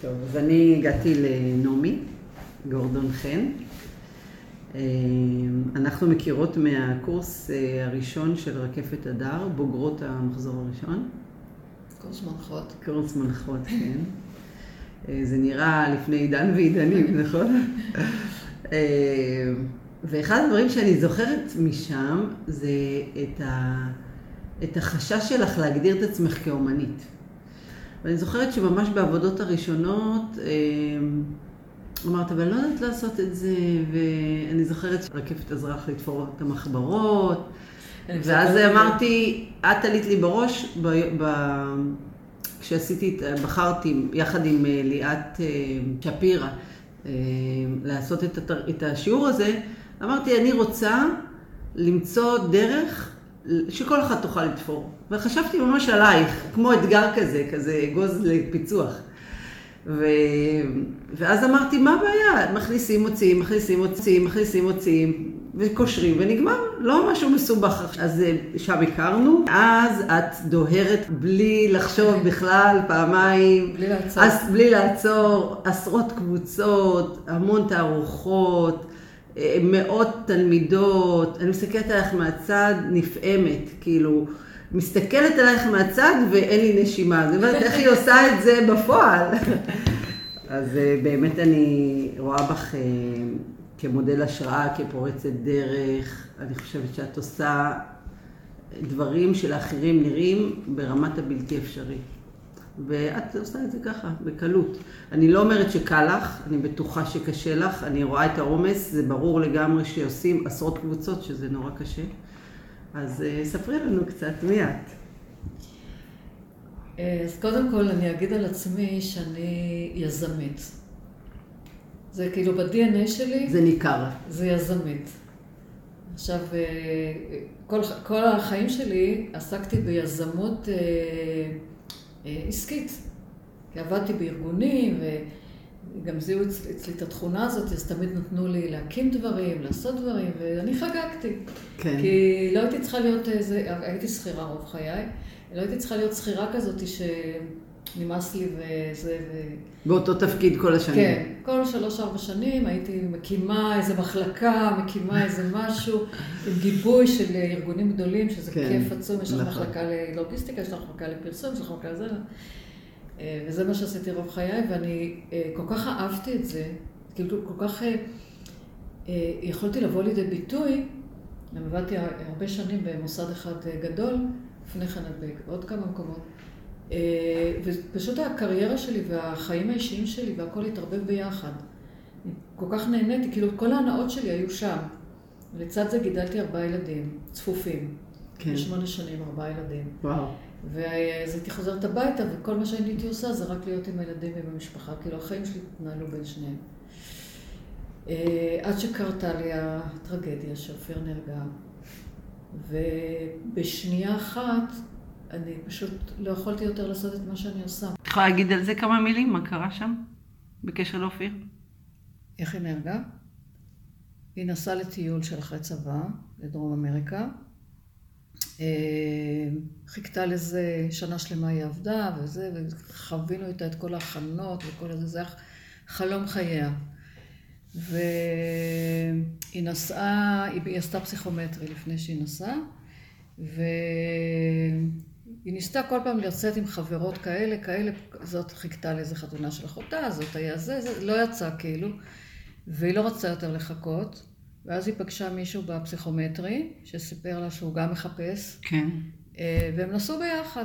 טוב, אז אני הגעתי לנעמי, גורדון חן. אה, אנחנו מכירות מהקורס אה, הראשון של רקפת הדר, בוגרות המחזור הראשון. קורס מנחות. קורס מנחות, כן. אה, זה נראה לפני עידן ועידנים, נכון? ואחד הדברים שאני זוכרת משם זה את, ה... את החשש שלך להגדיר את עצמך כאומנית. ואני זוכרת שממש בעבודות הראשונות אמרת, אבל לא יודעת לעשות את זה, ואני זוכרת שרקפת עזרה לך לתפור את המחברות, ואז אמרתי, את עלית לי בראש, ב... ב... כשעשיתי, בחרתי יחד עם אה, ליאת אה, שפירא אה, לעשות את, את השיעור הזה, אמרתי, אני רוצה למצוא דרך שכל אחת תוכל לתפור. וחשבתי ממש עלייך, כמו אתגר כזה, כזה אגוז לפיצוח. ו... ואז אמרתי, מה הבעיה? מכניסים, מוציאים, מכניסים, מוציאים, מכניסים, מוציאים, וקושרים, ונגמר. לא משהו מסובך. אז אה, שם הכרנו. אז את דוהרת בלי לחשוב בכלל, פעמיים. בלי לעצור. אז, בלי לעצור, עשרות קבוצות, המון תערוכות. מאות תלמידות, אני מסתכלת עליך מהצד נפעמת, כאילו, מסתכלת עלייך מהצד ואין לי נשימה. אני אומרת, איך היא עושה את זה בפועל? אז אה, באמת אני רואה בך אה, כמודל השראה, כפורצת דרך. אני חושבת שאת עושה דברים שלאחרים נראים ברמת הבלתי אפשרי. ואת עושה את זה ככה, בקלות. אני לא אומרת שקל לך, אני בטוחה שקשה לך, אני רואה את העומס, זה ברור לגמרי שעושים עשרות קבוצות, שזה נורא קשה. אז uh, ספרי לנו קצת, מי את? אה, אז קודם כל אני אגיד על עצמי שאני יזמית. זה כאילו ב-DNA שלי. זה ניכר. זה יזמית. עכשיו, אה, כל, כל החיים שלי עסקתי ביזמות עסקית. כי עבדתי בארגונים, וגם זיהו אצלי את התכונה הזאת, אז תמיד נתנו לי להקים דברים, לעשות דברים, ואני חגגתי. כן. כי לא הייתי צריכה להיות איזה, הייתי שכירה רוב חיי, לא הייתי צריכה להיות שכירה כזאת שנמאס לי וזה, ו... באותו תפקיד כל השנים. כן, כל שלוש-ארבע שנים הייתי מקימה איזה מחלקה, מקימה איזה משהו, עם גיבוי של ארגונים גדולים, שזה כן, כיף עצום, יש לך נכון. מחלקה ללוגיסטיקה, יש לך מחלקה לפרסום, יש לך מחלקה לזה. אה, וזה מה שעשיתי רוב חיי, ואני אה, כל כך אהבתי את זה, כאילו כל כך אה, יכולתי לבוא לידי ביטוי, אני עבדתי הרבה שנים במוסד אחד גדול, לפני כן בעוד כמה מקומות, ופשוט הקריירה שלי והחיים האישיים שלי והכל התערבב ביחד. כל כך נהניתי, כאילו כל ההנאות שלי היו שם. ולצד זה גידלתי ארבעה ילדים, צפופים. כן. בשמונה שנים, ארבעה ילדים. וואו. ואז הייתי חוזרת הביתה, וכל מה שאני הייתי עושה זה רק להיות עם הילדים ועם המשפחה. כאילו, החיים שלי התנהלו בין שניהם. אה, עד שקרתה לי הטרגדיה שאופיר נהרגה. ובשנייה אחת, אני פשוט לא יכולתי יותר לעשות את מה שאני עושה. את יכולה להגיד על זה כמה מילים? מה קרה שם? בקשר לאופיר? איך היא נהרגה? היא נסעה לטיול של אחרי צבא, לדרום אמריקה. אה, חיכתה לזה, שנה שלמה היא עבדה וזה, וחווינו איתה את כל ההכנות וכל הזה, זה היה חלום חייה. והיא נסעה, היא עשתה פסיכומטרי לפני שהיא נסעה, והיא ניסתה כל פעם לצאת עם חברות כאלה, כאלה, זאת חיכתה לאיזה חתונה של אחותה, זאת היה זה, זה, לא יצא כאילו, והיא לא רצתה יותר לחכות. ואז היא פגשה מישהו בפסיכומטרי, שסיפר לה שהוא גם מחפש. כן. אה, והם נסעו ביחד,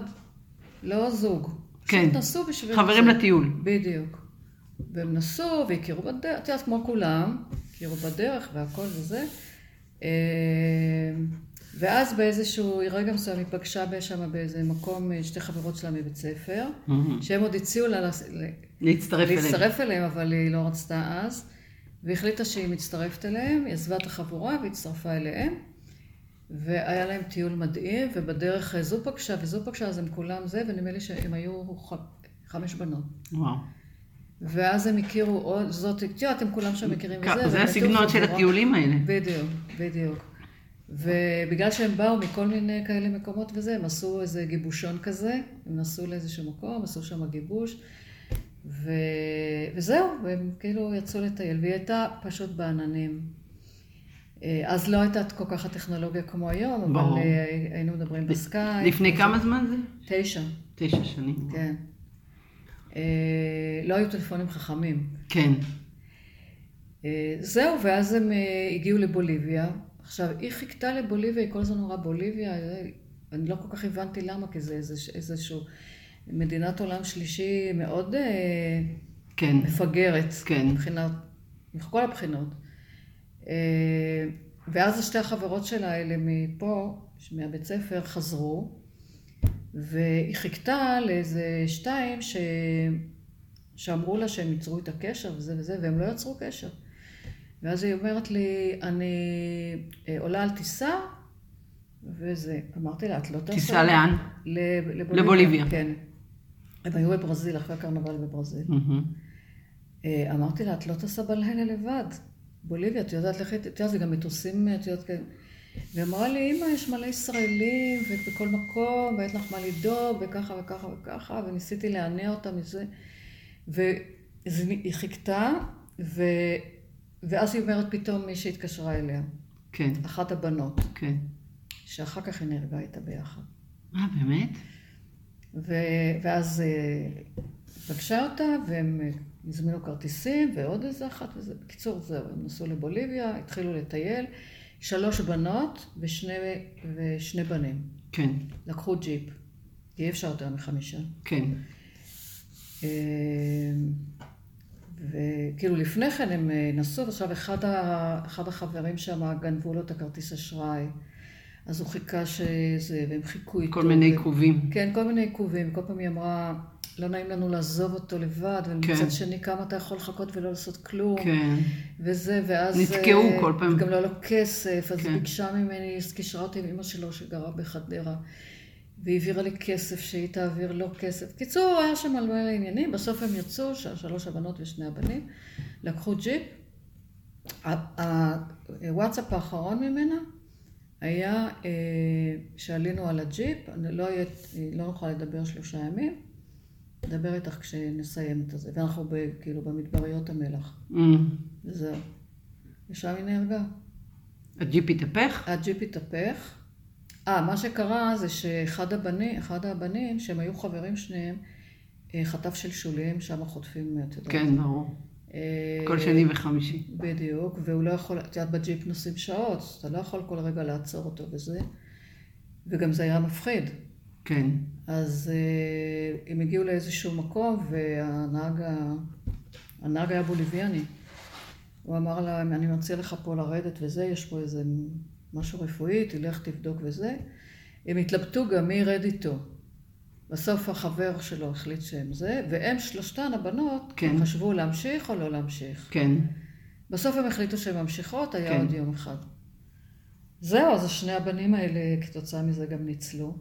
לא זוג. כן. נסעו בשביל... חברים זה. לטיול. בדיוק. והם נסעו והכירו בדרך, את יודעת, כמו כולם, הכירו בדרך והכל וזה. אה, ואז באיזשהו רגע מסוים היא פגשה שם באיזה מקום אה, שתי חברות שלה מבית ספר, mm-hmm. שהם עוד הציעו לה להצטרף אליהם. להצטרף אליהם, אבל היא לא רצתה אז. והחליטה שהיא מצטרפת אליהם, היא עזבה את החבורה והצטרפה אליהם. והיה להם טיול מדהים, ובדרך זו פגשה וזו פגשה, אז הם כולם זה, ונדמה לי שהם היו ח... חמש בנות. וואו. ואז הם הכירו עוד, זאת, תראו, אתם כולם שם מכירים וזה. זה הסגנון של הטיולים האלה. בדיוק, בדיוק. ובגלל שהם באו מכל מיני כאלה מקומות וזה, הם עשו איזה גיבושון כזה, הם נסעו לאיזשהו מקום, עשו שם גיבוש. ו... וזהו, והם כאילו יצאו לטייל, והיא הייתה פשוט בעננים. אה, אז לא הייתה כל כך הטכנולוגיה כמו היום, ברור. אבל אה, היינו מדברים בסקאי. לפני כמה זמן זה? תשע. תשע שנים. כן. אה, לא היו טלפונים חכמים. כן. זהו, ואז הם הגיעו לבוליביה. עכשיו, היא חיכתה לבוליביה, היא כל הזמן אמרה בוליביה, אני לא כל כך הבנתי למה, כי זה איזשהו מדינת עולם שלישי מאוד כן. מפגרת. כן. מבחינת, מכל הבחינות. אה, ואז שתי החברות שלה האלה מפה, מהבית ספר, חזרו, והיא חיכתה לאיזה שתיים ש... שאמרו לה שהם ייצרו את הקשר וזה וזה, והם לא יצרו קשר. ואז היא אומרת לי, אני אה, עולה על טיסה, וזה. אמרתי לה, את לא טסה? טיסה לאן? לבוליביה. לבוליביה. כן. הם היו בברזיל, אחרי הקרנבל בברזיל. Mm-hmm. אמרתי לה, את לא טסה בלילה לבד. בוליביה, את יודעת, לכי, את יודעת, זה גם מטוסים, את יודעת, כן. והיא אמרה לי, אמא, יש מלא ישראלים, ובכל מקום, ואין לך מה לדאוג, וככה וככה וככה, וניסיתי להניע אותה מזה. והיא חיכתה, ו... ואז היא אומרת פתאום מי שהתקשרה אליה. כן. אחת הבנות. כן. שאחר כך היא נהרגה איתה ביחד. אה, באמת? ו... ואז אה, פגשה אותה, והם הזמינו כרטיסים ועוד איזה אחת וזה. בקיצור, זהו, הם נסעו לבוליביה, התחילו לטייל. שלוש בנות ושני, ושני בנים. כן. לקחו ג'יפ. אי אפשר יותר מחמישה. כן. וכאילו לפני כן הם אה, נסעו, ועכשיו אחד, ה, אחד החברים שם גנבו לו את הכרטיס אשראי. אז הוא חיכה שזה, והם חיכו איתו. כל מיני עיכובים. כן, כל מיני עיכובים. כל פעם היא אמרה, לא נעים לנו לעזוב אותו לבד, ומצד כן. שני כמה אתה יכול לחכות ולא לעשות כלום. כן. וזה, ואז... נתקעו כל פעם. גם לא היה לו כסף, אז כן. ביקשה ממני, היא קישרה אותי עם אמא שלו שגרה בחדרה, והיא העבירה לי כסף שהיא תעביר לו כסף. קיצור, היה שם על מלא עניינים, בסוף הם יצאו, שלוש הבנות ושני הבנים, לקחו ג'יפ. הוואטסאפ האחרון ממנה היה אה, שעלינו על הג'יפ, אני לא, לא נוכל לדבר שלושה ימים. נדבר איתך כשנסיים את זה. ואנחנו ב, כאילו במדבריות המלח. Mm. וזהו. ושם היא נהרגה. הג'יפ התהפך? הג'יפ התהפך. אה, מה שקרה זה שאחד הבנים, אחד הבנים, שהם היו חברים שניהם, אה, חטף שלשולים, שם חוטפים, את יודעת. כן, ברור. אה, כל שני וחמישי. בדיוק, והוא לא יכול, את יודעת, בג'יפ נוסעים שעות, אתה לא יכול כל רגע לעצור אותו וזה. וגם זה היה מפחיד. כן. אז אה, הם הגיעו לאיזשהו מקום, והנהג הנהג היה בוליביאני. הוא אמר להם, אני מציע לך פה לרדת וזה, יש פה איזה משהו רפואי, תלך תבדוק וזה. הם התלבטו גם מי ירד איתו. בסוף החבר שלו החליט שהם זה, והם שלושתן הבנות, כן. חשבו להמשיך או לא להמשיך. כן. בסוף הם החליטו שהן ממשיכות, היה כן. עוד יום אחד. זהו, אז שני הבנים האלה כתוצאה מזה גם ניצלו.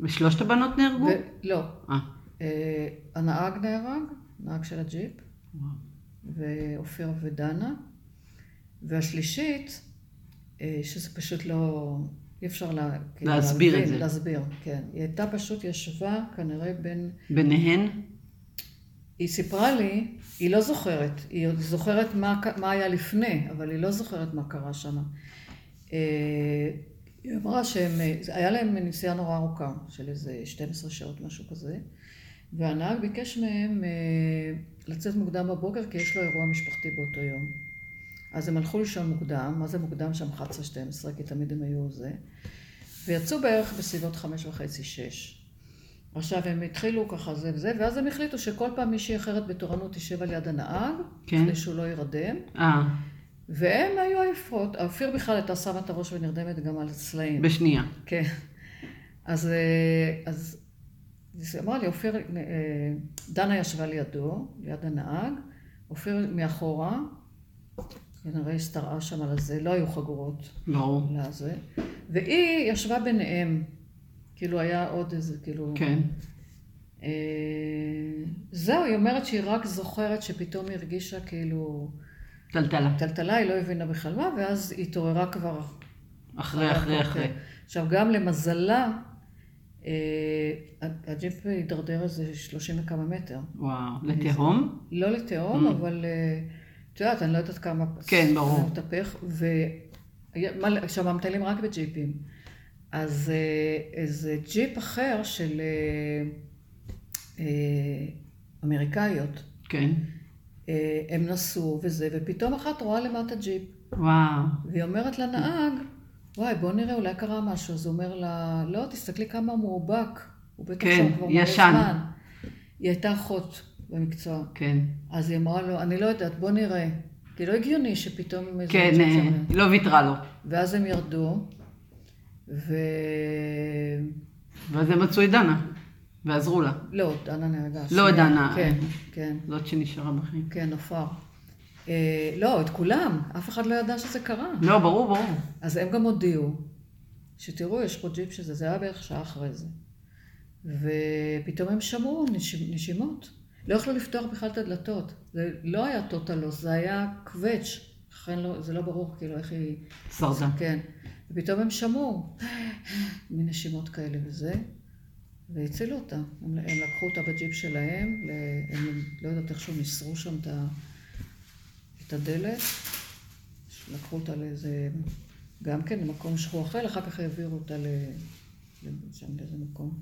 ושלושת הבנות נהרגו? ו... לא. אה. אה, הנהג נהרג, נהג של הג'יפ, ואופיר ודנה, והשלישית, שזה פשוט לא, אי אפשר לה, כאילו, להסביר להבין, את זה. להסביר, כן. היא הייתה פשוט ישבה כנראה בין... ביניהן? היא סיפרה לי, היא לא זוכרת, היא זוכרת מה, מה היה לפני, אבל היא לא זוכרת מה קרה שם. אה, היא אמרה שהיה להם נסיעה נורא ארוכה, של איזה 12 שעות, משהו כזה, והנהג ביקש מהם אה, לצאת מוקדם בבוקר, כי יש לו אירוע משפחתי באותו יום. אז הם הלכו לישון מוקדם, מה זה מוקדם שם? 11-12, כי תמיד הם היו זה, ויצאו בערך בסביבות חמש וחצי, שש. עכשיו הם התחילו ככה זה וזה, ואז הם החליטו שכל פעם מישהי אחרת בתורנות תשב על יד הנהג, כן. כדי שהוא לא יירדם. אה. והן היו עייפות. אופיר בכלל הייתה שמה את הראש ונרדמת גם על סלעים. בשנייה. כן. אז, אה, אז היא אמרה לי, אופיר, אה, דנה ישבה לידו, ליד הנהג, אופיר מאחורה, כנראה השתרעה שם על זה, לא היו חגורות. לא. לזה. והיא ישבה ביניהם. כאילו היה עוד איזה, כאילו... כן. אה, זהו, היא אומרת שהיא רק זוכרת שפתאום היא הרגישה כאילו... טלטלה. טלטלה, היא לא הבינה בכלל מה, ואז היא התעוררה כבר... אחרי, אחרי, אחרי. עכשיו, גם למזלה, הג'יפ הידרדר איזה 30 וכמה מטר. וואו, לתהום? לא לתהום, אבל את יודעת, אני לא יודעת כמה... כן, ברור. זה מתהפך, ושם מטיילים רק בג'יפים. אז איזה ג'יפ אחר של אמריקאיות. כן. הם נסעו וזה, ופתאום אחת רואה למטה ג'יפ. וואו. והיא אומרת לנהג, וואי, בוא נראה, אולי קרה משהו. אז הוא אומר לה, לא, תסתכלי כמה הוא מאובק. הוא בטח כן, כבר ישן. זמן. היא הייתה אחות במקצוע. כן. אז היא אמרה לו, אני לא יודעת, בוא נראה. כי לא הגיוני שפתאום... כן, אה, היא לא ויתרה לו. ואז הם ירדו, ו... ואז הם מצאו את דנה, ועזרו לה. לא, דנה נהרגה. לא. דנה. כן, כן, זאת שנשארה בחיים. כן, עפר. אה, לא, את כולם. אף אחד לא ידע שזה קרה. לא, ברור, ברור. אז הם גם הודיעו, שתראו, יש פה ג'יפ שזה, זה היה בערך שעה אחרי זה. ופתאום הם שמעו נשימ, נשימות. לא יכלו לפתוח בכלל את הדלתות. זה לא היה טוטלוס, זה היה קווץ'. לכן לא, זה לא ברור כאילו איך היא... שרדה. כן. ופתאום הם שמעו מנשימות כאלה וזה, והצילו אותה. הם, הם לקחו אותה בג'יפ שלהם, הם לא יודעת איכשהו ניסרו שם את, ה, את הדלת, לקחו אותה לאיזה, גם כן למקום שכוח אחר, אחר כך העבירו אותה ל... ל- שם לאיזה מקום.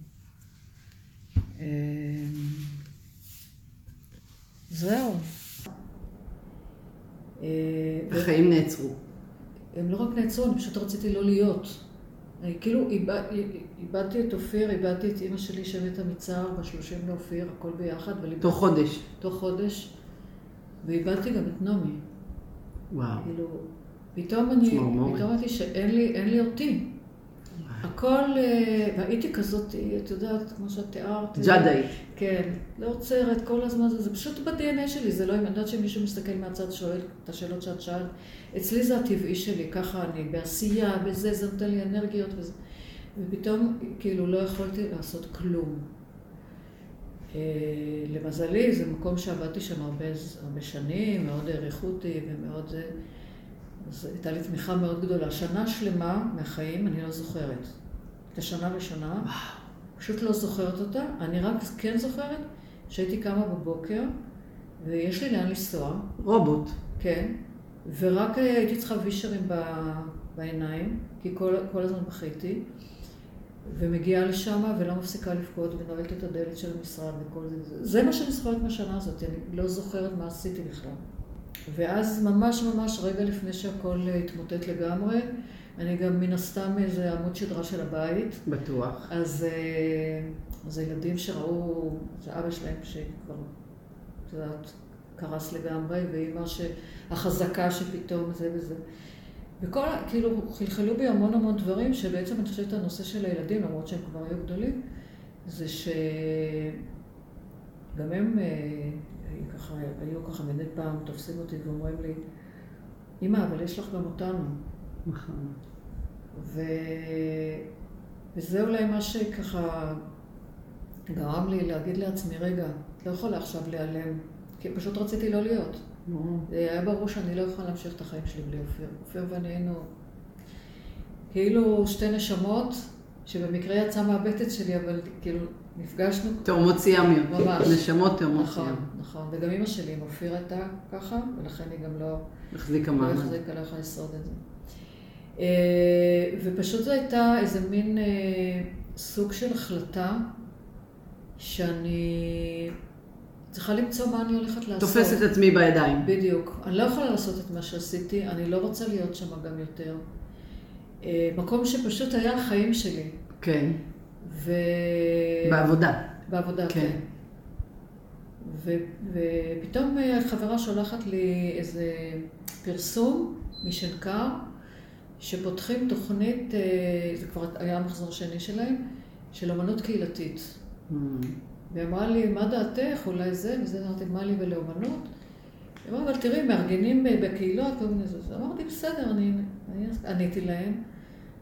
זהו. אה, החיים נעצרו. הם לא רק נעצרו, אני פשוט רציתי לא להיות. כאילו איבד- איבדתי את אופיר, איבדתי את אימא שלי שמתה מצער בשלושים לאופיר, הכל ביחד, תוך חודש. תוך חודש, ואיבדתי גם את נעמי. וואו. כאילו, פתאום אני. פתאום אמרתי שאין לי, אין לי אותי. הכל, אה, והייתי כזאת, את יודעת, כמו שאת תיארת. ג'אדאית. כן, לא עוצרת כל הזמן, זה, זה פשוט ב-DNA שלי, זה לא, אני יודעת שמישהו מסתכל מהצד שואל את השאלות שאת שאלת, אצלי זה הטבעי שלי, ככה אני, בעשייה, בזה, זה נותן לי אנרגיות וזה, ופתאום כאילו לא יכולתי לעשות כלום. אה, למזלי, זה מקום שעבדתי שם הרבה, הרבה שנים, מאוד העריכו אותי ומאוד זה, אז הייתה לי תמיכה מאוד גדולה. שנה שלמה מהחיים אני לא זוכרת. את השנה הראשונה, פשוט לא זוכרת אותה. אני רק כן זוכרת שהייתי קמה בבוקר, ויש לי לאן לנסוע, רובוט. כן, ורק אה, הייתי צריכה וישרים ב- בעיניים, כי כל, כל הזמן בכיתי, ומגיעה לשם ולא מפסיקה לבכות ונועלת את הדלת של המשרד וכל זה. זה, זה מה שאני זוכרת מהשנה הזאת, אני לא זוכרת מה עשיתי בכלל. ואז ממש ממש רגע לפני שהכל אה, התמוטט לגמרי, אני גם מן הסתם איזה עמוד שדרה של הבית. בטוח. אז, אה, אז הילדים שראו, זה אבא שלהם שכבר, את יודעת, קרס לגמרי, ואימא החזקה שפתאום זה וזה. וכל, כאילו, חלחלו בי המון המון דברים, שבעצם אני חושבת הנושא של הילדים, למרות שהם כבר היו גדולים, זה שגם הם אה, היו ככה, היו ככה מדי פעם תופסים אותי ואומרים לי, אמא, אבל יש לך גם אותנו. נכון. ו... וזה אולי מה שככה גרם לי להגיד לעצמי, רגע, את לא יכולה עכשיו להיעלם, כי פשוט רציתי לא להיות. היה ברור שאני לא יכולה להמשיך את החיים שלי בלי אופיר. אופיר ואני היינו כאילו שתי נשמות, שבמקרה יצא מהבטן שלי, אבל כאילו נפגשנו. תאומות סיאמיות. ממש. נשמות תאומות נכון, סיאמיות. נכון. וגם אימא שלי עם אופיר הייתה ככה, ולכן היא גם לא... החזיקה לא מעמד. החזיקה, לא יכולה לשרוד את זה. אה, ופשוט זו הייתה איזה מין אה, סוג של החלטה שאני צריכה למצוא מה אני הולכת לעשות. תופס את עצמי בידיים. בדיוק. אני לא יכולה לעשות את מה שעשיתי, אני לא רוצה להיות שם גם יותר. אה, מקום שפשוט היה החיים שלי. כן. ו... בעבודה. בעבודה, כן. כן. ו, ופתאום חברה שולחת לי איזה פרסום משנקר, שפותחים תוכנית, אה, זה כבר היה המחזור השני שלהם, של אמנות קהילתית. Mm. והיא אמרה לי, מה דעתך, אולי זה, וזה אמרתי, מה לי ולאומנות? היא אמרה, אבל תראי, מארגנים אה, בקהילות, כל מיני זה. אז אמרתי, בסדר, אני, אני עניתי להם.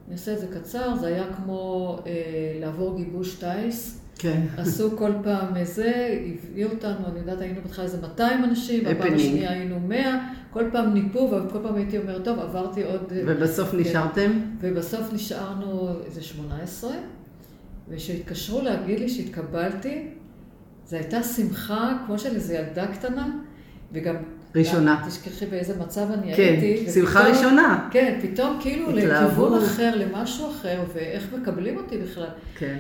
אני אעשה את זה קצר, זה היה כמו אה, לעבור גיבוש טיס. כן. עשו כל פעם איזה, הביאו אותנו, אני יודעת, היינו בהתחלה איזה 200 אנשים, בפעם. השנייה היינו 100, כל פעם ניפו, וכל פעם הייתי אומרת, טוב, עברתי עוד... ובסוף כן. נשארתם? ובסוף נשארנו איזה 18, וכשהתקשרו להגיד לי שהתקבלתי, זו הייתה שמחה כמו של איזו ילדה קטנה, וגם... ראשונה. תשכחי באיזה מצב אני כן, הייתי. כן, שמחה ופתאום, ראשונה. כן, פתאום כאילו לכיוון אחר, למשהו אחר, ואיך מקבלים אותי בכלל. כן.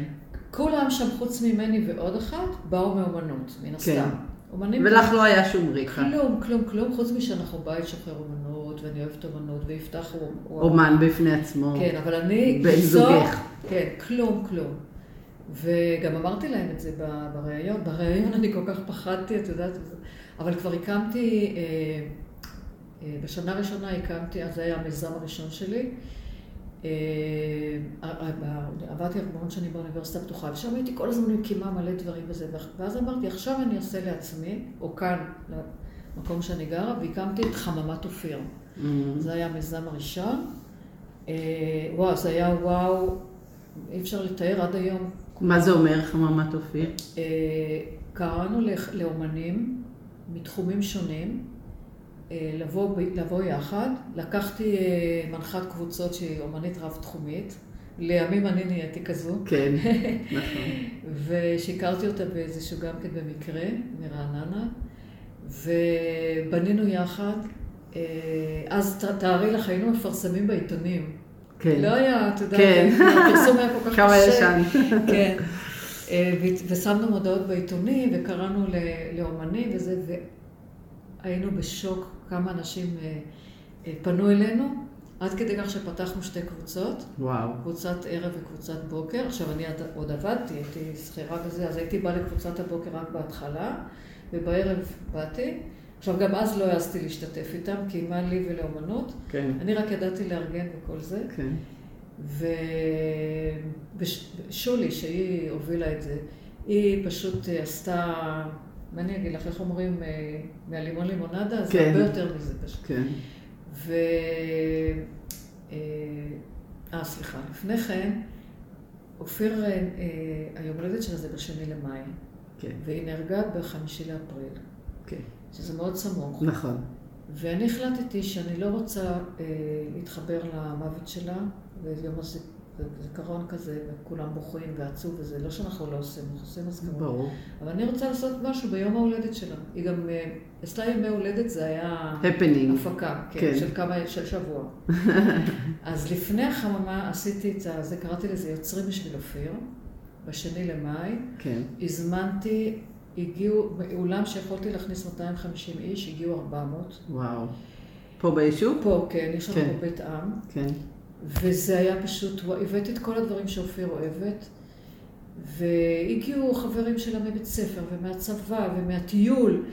כולם שם חוץ ממני ועוד אחת, באו מאומנות, מן הסתם. כן. אומנים... ולך לא היה שום ריקה. כלום, כלום, כלום, חוץ משאנחנו בית שוחר אומנות, ואני אוהבת אומנות, ויפתח הוא... אומן בפני עצמו. כן, אבל אני... בן זוגך. כן, כלום, כלום. וגם אמרתי להם את זה בריאיון. בריאיון אני כל כך פחדתי, את יודעת, אבל כבר הקמתי, אה, אה, בשנה הראשונה הקמתי, אז זה היה המיזם הראשון שלי. אה, עבדתי הרבה שנים באוניברסיטה הפתוחה, ושם הייתי כל הזמן מקימה מלא דברים וזה, ואז אמרתי, עכשיו אני אעשה לעצמי, או כאן, למקום שאני גרה, והקמתי את חממת אופיר. Mm-hmm. זה היה המיזם הראשון. וואו, זה היה וואו, אי אפשר לתאר עד היום. מה זה אומר חממת אופיר? קראנו לאומנים מתחומים שונים, אה, לבוא, לבוא יחד. לקחתי אה, מנחת קבוצות שהיא אומנית רב-תחומית. לימים אני נהייתי כזו. כן, נכון. ושיקרתי אותה באיזשהו גם כן במקרה, מרעננה. ובנינו יחד. אה, אז תארי לך, היינו מפרסמים בעיתונים. כן. לא היה, אתה יודע, כן. הפרסום היה כל כך קשה. כמה ישן. כן. ושמנו מודעות בעיתונים, וקראנו לאומנים וזה, והיינו בשוק כמה אנשים אה, אה, פנו אלינו, עד כדי כך שפתחנו שתי קבוצות. וואו. קבוצת ערב וקבוצת בוקר. עכשיו, אני עוד עבדתי, הייתי שכירה בזה, אז הייתי באה לקבוצת הבוקר רק בהתחלה, ובערב באתי. עכשיו, גם אז לא העזתי להשתתף איתם, כי מה לי ולאומנות. כן. אני רק ידעתי לארגן וכל זה. כן. ושולי, שהיא הובילה את זה, היא פשוט עשתה, מה אני אגיד לך, איך אומרים, אה, מהלימון לימונדה? זה כן. הרבה יותר מזה פשוט. כן. ו... אה, אה סליחה, לפני כן, אופיר, אה, היום הולדת שלה זה בשני למאי. כן. והיא נהרגה בחמישי לאפריל. כן. שזה מאוד סמוך. נכון. ואני החלטתי שאני לא רוצה אה, להתחבר למוות שלה, ויום הזיכרון כזה, וכולם בוכים ועצוב וזה, לא שאנחנו לא עושים, אנחנו עושים הזכרות. ברור. אבל אני רוצה לעשות משהו ביום ההולדת שלה. היא גם אה, עשתה ימי הולדת, זה היה... הפנינג. הפקה, כן, כן. של כמה, של שבוע. אז לפני החממה עשיתי את זה, קראתי לזה יוצרים בשביל אופיר, בשני למאי. כן. הזמנתי הגיעו, באולם שיכולתי להכניס 250 איש, הגיעו 400. וואו. פה ביישוב? פה, כן, יש לנו כן. פה בית עם. כן. וזה היה פשוט, הבאתי את כל הדברים שאופיר אוהבת, והגיעו חברים שלה מבית ספר, ומהצבא, ומהטיול,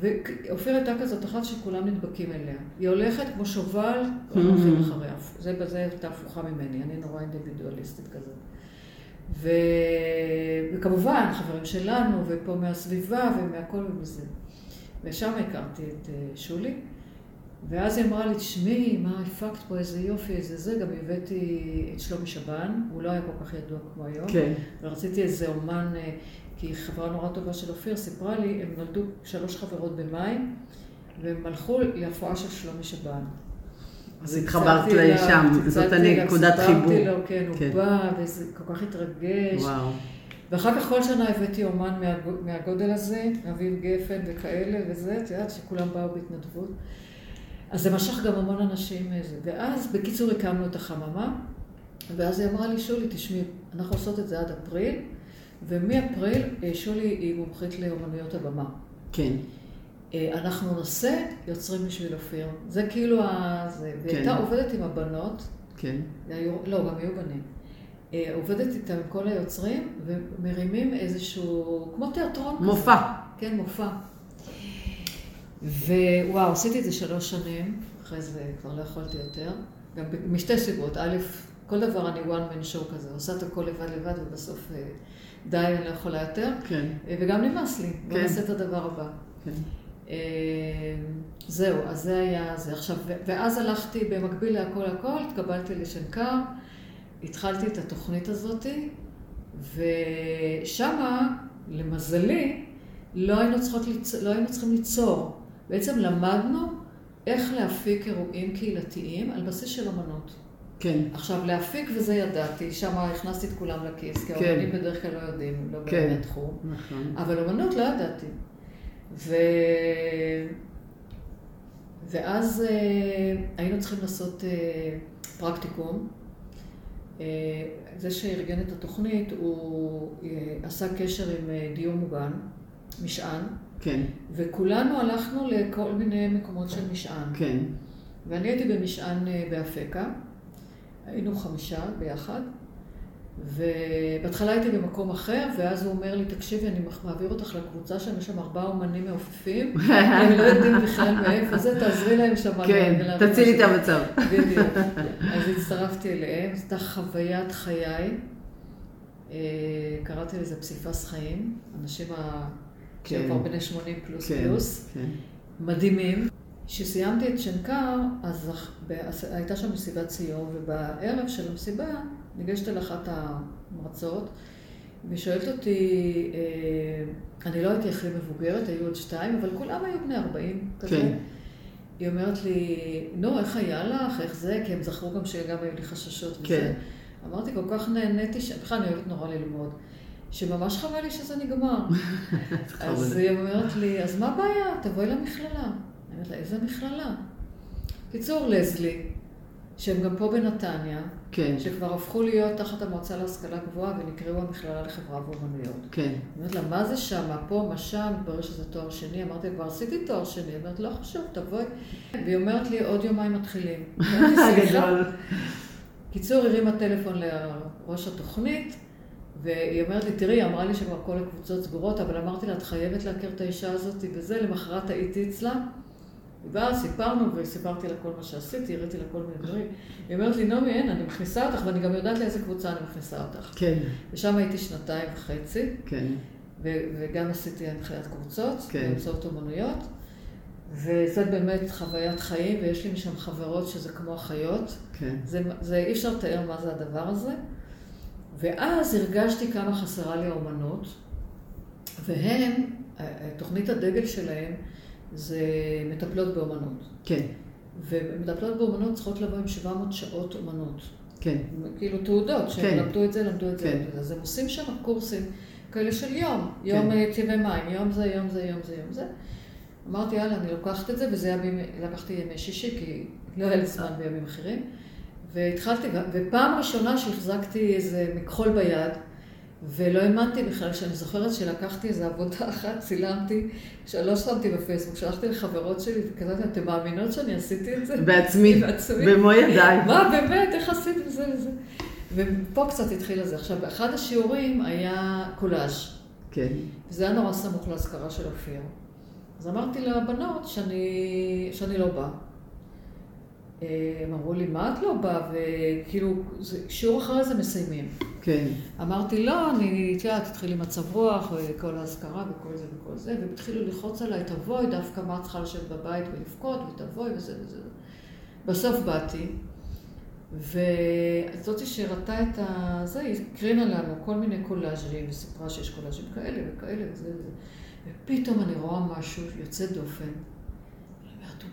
ואופיר הייתה כזאת אחת שכולם נדבקים אליה. היא הולכת כמו שובל, הולכים אחריה. זה בזה הייתה הפוכה ממני, אני נורא אינדיבידואליסטית כזאת. ו... וכמובן, חברים שלנו, ופה מהסביבה, ומהכל ומזה. ושם הכרתי את אה, שולי, ואז היא אמרה לי, תשמעי, מה הפקת פה, איזה יופי, איזה זה, גם הבאתי את שלומי שבן, הוא לא היה כל כך ידוע כמו היום. כן. ורציתי איזה אומן, אה, כי חברה נורא טובה של אופיר סיפרה לי, הם נולדו שלוש חברות במאי, והם הלכו להפואה של שלומי שבן. אז התחברת לשם, זאת הנקודת חיבור. סיפרתי לו, כן, הוא כן. בא, וזה כל כך התרגש. וואו. ואחר כך כל שנה הבאתי אומן מהגודל הזה, אביב גפן וכאלה וזה, את יודעת שכולם באו בהתנדבות. אז זה משך גם המון אנשים מזה. ואז, בקיצור, הקמנו את החממה, ואז היא אמרה לי, שולי, תשמעי, אנחנו עושות את זה עד אפריל, ומאפריל אה, שולי היא מומחית לאומנויות הבמה. כן. אה, אנחנו נעשה יוצרים בשביל אופיר. זה כאילו ה... זה. והיא הייתה כן. עובדת עם הבנות. כן. היו, לא, גם היו בנים. אה, עובדת איתם כל היוצרים, ומרימים איזשהו, כמו תיאטרון כזה. מופע. כן, מופע. ווואו, עשיתי את זה שלוש שנים, אחרי זה כבר לא יכולתי יותר. גם משתי סיבות. א', כל דבר אני one man show כזה, עושה את הכל לבד לבד, ובסוף אה, די, אני לא יכולה יותר. כן. וגם נמאס לי, בוא כן. נעשה את הדבר הבא. כן. אמ, זהו, אז זה היה זה. עכשיו, ואז הלכתי במקביל להכל הכל, התקבלתי לשנקר, התחלתי את התוכנית הזאת, ושמה, למזלי, לא היינו, ליצ... לא היינו צריכים ליצור. בעצם למדנו איך להפיק אירועים קהילתיים על בסיס של אמנות. כן. עכשיו, להפיק וזה ידעתי, שם הכנסתי את כולם לכיס, כי כן. האומנים בדרך כלל לא יודעים, לא כן. באמת תחום. נכון. אבל אומנות לא ידעתי. ו... ואז אה, היינו צריכים לעשות אה, פרקטיקום. אה, זה שארגן את התוכנית, הוא אה, עשה קשר עם אה, דיור מוגן, משען, כן, וכולנו הלכנו לכל מיני מקומות של משען. כן. ואני הייתי במשען אה, באפקה, היינו חמישה ביחד, ובהתחלה הייתי במקום אחר, ואז הוא אומר לי, תקשיבי, אני מעביר אותך לקבוצה שם, יש שם ארבעה אומנים מעופפים, הם לא יודעים בכלל מאיפה זה, תעזרי להם שם. כן, תצילי את משהו." המצב. בדיוק. אז הצטרפתי אליהם, זו הייתה חוויית חיי. אה, קראתי לזה פסיפס חיים, אנשים ה... כן. כבר בני 80 פלוס כן, פלוס. כן. מדהימים. כשסיימתי את שנקר, אז הייתה שם מסיבת סיום, ובערב של המסיבה ניגשת אל אחת המרצות, ושואלת אותי, אה, אני לא הייתי הכי מבוגרת, היו עוד שתיים, אבל כולם היו בני 40 כזה. כן. היא אומרת לי, נו, איך היה לך, איך זה? כי הם זכרו גם שגם היו לי חששות וזה. כן. אמרתי, כל כך נהניתי, בכלל אני אוהבת נורא ללמוד, שממש חבל לי שזה נגמר. אז היא אומרת לי, אז מה הבעיה? תבואי למכללה. אני אומרת לה, איזה מכללה? קיצור, לזלי, שהם גם פה בנתניה, כן, שכבר הפכו להיות תחת המועצה להשכלה גבוהה ונקראו המכללה לחברה ואומנויות. כן. אני אומרת לה, מה זה שם? מה פה? מה שם? מתברר שזה תואר שני. אמרתי לה, כבר עשיתי תואר שני. היא אומרת, לא חשוב, תבואי. והיא אומרת לי, עוד יומיים מתחילים. גדול. קיצור, הרימה טלפון לראש התוכנית, והיא אומרת לי, תראי, היא אמרה לי שכבר כל הקבוצות סגורות, אבל אמרתי לה, את חייבת להכיר את האישה הזאת וזה, למחרת הייתי אצלה. היא באה, סיפרנו, וסיפרתי לה כל מה שעשיתי, הראיתי לה כל מיני דברים. היא אומרת לי, נעמי, אין, אני מכניסה אותך, ואני גם יודעת לאיזה קבוצה אני מכניסה אותך. כן, ושם הייתי שנתיים וחצי, כן. ו- וגם עשיתי הנחיית קבוצות, כן. באמצעות אומנויות. וזה באמת חוויית חיים, ויש לי משם חברות שזה כמו אחיות. כן. זה, זה אי אפשר לתאר מה זה הדבר הזה. ואז הרגשתי כמה חסרה לי האומנות, והם, תוכנית הדגל שלהם זה מטפלות באומנות. כן, ומטפלות באומנות צריכות לבוא עם 700 שעות אומנות. כן. כאילו תעודות, שהם כן. למדו את זה, למדו את זה. כן. למדו את זה. אז הם עושים שם קורסים כאלה של יום. יום אה, צבעי מים, יום זה, יום זה, יום זה, יום זה. אמרתי, יאללה, אני לוקחת את זה, וזה היה בימי, לקחתי ימי שישי, כי לא היה לי זמן בימים אחרים. והתחלתי, ופעם ראשונה שהחזקתי איזה מכחול ביד, ולא האמנתי בכלל, שאני זוכרת שלקחתי איזו עבודה אחת, צילמתי, שלא שמתי בפייסבוק, שלחתי לחברות שלי, וכתבתי, אתם מאמינות שאני עשיתי את זה? בעצמי, בעצמי. במו ידיי. מה, באמת, איך עשית וזה וזה? ופה קצת התחיל לזה. עכשיו, באחד השיעורים היה קולאז', כן, וזה היה נורא סמוך לאזכרה של אופיר. אז אמרתי לבנות שאני, שאני לא באה. הם אמרו לי, מה את לא באה? וכאילו, שיעור אחרי זה מסיימים. כן, אמרתי, לא, אני, את יודעת, התחיל עם מצב רוח, וכל האזכרה וכל זה וכל זה, והם התחילו ללחוץ עליי, תבואי, דווקא מה את צריכה לשבת בבית ולבכות, ותבואי וזה וזה. בסוף באתי, וזאתי שהראתה את ה... זה, היא הקרינה לנו כל מיני קולאז'ים, וסיפרה שיש קולאז'ים כאלה וכאלה וזה וזה. ופתאום אני רואה משהו יוצא דופן.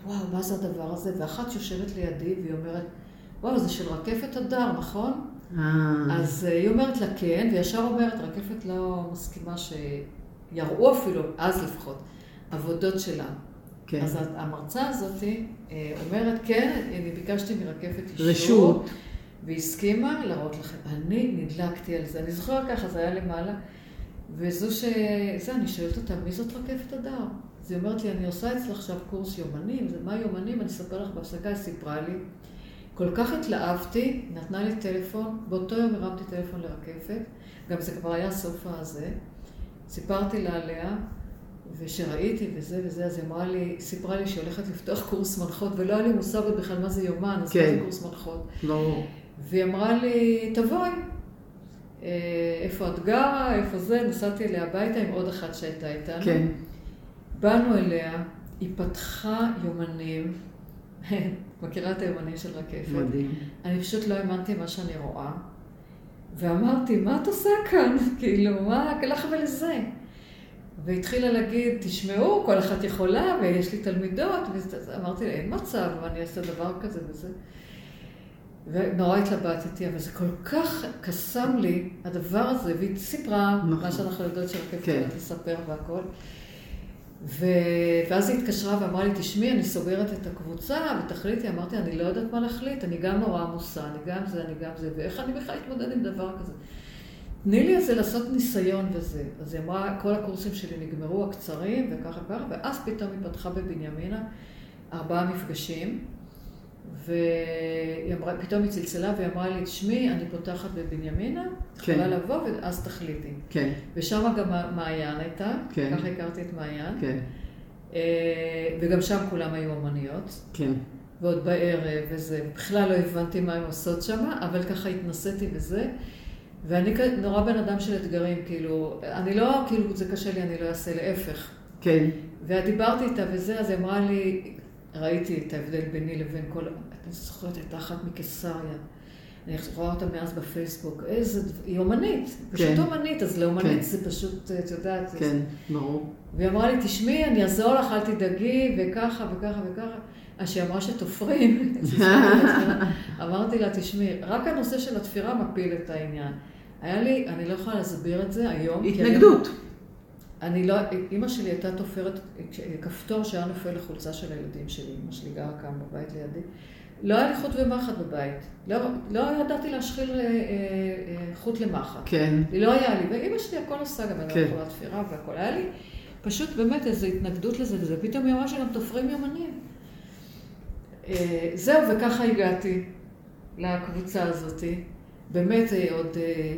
וואו, מה זה הדבר הזה? ואחת יושבת לידי, והיא אומרת, וואו, זה של רקפת הדר, נכון? אה, אז אה, היא אומרת לה כן, וישר אומרת, רקפת לא מסכימה שיראו אפילו, אז לפחות, עבודות שלה. כן. אז המרצה הזאת אה, אומרת, כן, אני ביקשתי מרקפת אישור. רשות. והיא הסכימה להראות לכם. אני נדלקתי על זה, אני זוכרת ככה, זה היה למעלה. וזו ש... זה, אני שואלת אותה, מי זאת רקפת הדר? אז היא אומרת לי, אני עושה אצלך עכשיו קורס יומנים, זה מה יומנים? אני אספר לך בהפסקה, היא סיפרה לי. כל כך התלהבתי, נתנה לי טלפון, באותו יום הרמתי טלפון לרקפת, גם זה כבר היה סוף הזה. סיפרתי לה עליה, ושראיתי וזה וזה, אז היא אמרה לי, סיפרה לי שהיא הולכת לפתוח קורס מנחות, ולא היה לי מושג עוד בכלל מה זה יומן, אז כן. זה קורס מנחות. ברור. והיא אמרה לי, תבואי. אה, איפה את גרה, איפה זה, נסעתי אליה הביתה עם עוד אחת שהייתה איתנו. כן. באנו אליה, היא פתחה יומנים, מכירה את היומנים של רקפת? מדהים. אני פשוט לא האמנתי מה שאני רואה, ואמרתי, מה את עושה כאן? כאילו, מה לך ולזה? והתחילה להגיד, תשמעו, כל אחת יכולה, ויש לי תלמידות, ואמרתי לה, אין מצב, אני אעשה דבר כזה וזה. ונורא התלבטתי, אבל זה כל כך קסם לי, הדבר הזה, והיא סיפרה נכון. מה שאנחנו יודעות שרכבת כן. לספר והכל. ו... ואז היא התקשרה ואמרה לי, תשמעי, אני סוגרת את הקבוצה, ותחליטי, אמרתי, אני לא יודעת מה להחליט, אני גם נורא עמוסה, אני גם זה, אני גם זה, ואיך אני בכלל אתמודד עם דבר כזה? תני לי איזה לעשות ניסיון וזה. אז היא אמרה, כל הקורסים שלי נגמרו, הקצרים, וככה וככה, ואז פתאום היא פתחה בבנימינה ארבעה מפגשים. ופתאום היא צלצלה והיא אמרה לי, תשמעי, אני פותחת בבנימינה, את כן. יכולה לבוא ואז תחליטי. כן. ושם גם מעיין הייתה, כן. ככה הכרתי את מעיין. כן. אה, וגם שם כולם היו אמניות. כן. ועוד בערב וזה, בכלל לא הבנתי מה הן עושות שם, אבל ככה התנסיתי בזה. ואני נורא בן אדם של אתגרים, כאילו, אני לא, כאילו, זה קשה לי, אני לא אעשה, להפך. כן. ודיברתי איתה וזה, אז היא אמרה לי, ראיתי את ההבדל ביני לבין כל... אני זוכרת, הייתה אחת מקיסריה. אני רואה אותה מאז בפייסבוק. איזה... היא אומנית. פשוט כן. אומנית, אז לאומנית כן. זה פשוט, את יודעת... כן, זה... ברור. והיא אמרה לי, תשמעי, אני אעזור לך, אל תדאגי, וככה וככה וככה. אז שהיא אמרה שתופרים. אמרתי לה, תשמעי, רק הנושא של התפירה מפיל את העניין. היה לי, אני לא יכולה להסביר את זה היום. התנגדות. אני לא, אימא שלי הייתה תופרת כפתור שהיה נופל לחולצה של הילדים שלי, אימא שלי גרה כאן בבית לידי. לא היה לי חוט ומחט בבית. לא, לא ידעתי להשחיל אה, אה, חוט למחט. כן. לא היה לי, ואימא שלי הכל עושה, גם אני לא כן. יכולה תפירה והכל. היה לי פשוט באמת איזו התנגדות לזה, וזה פתאום היא אמרה שגם תופרים יומנים. אה, זהו, וככה הגעתי לקבוצה הזאתי. באמת עוד,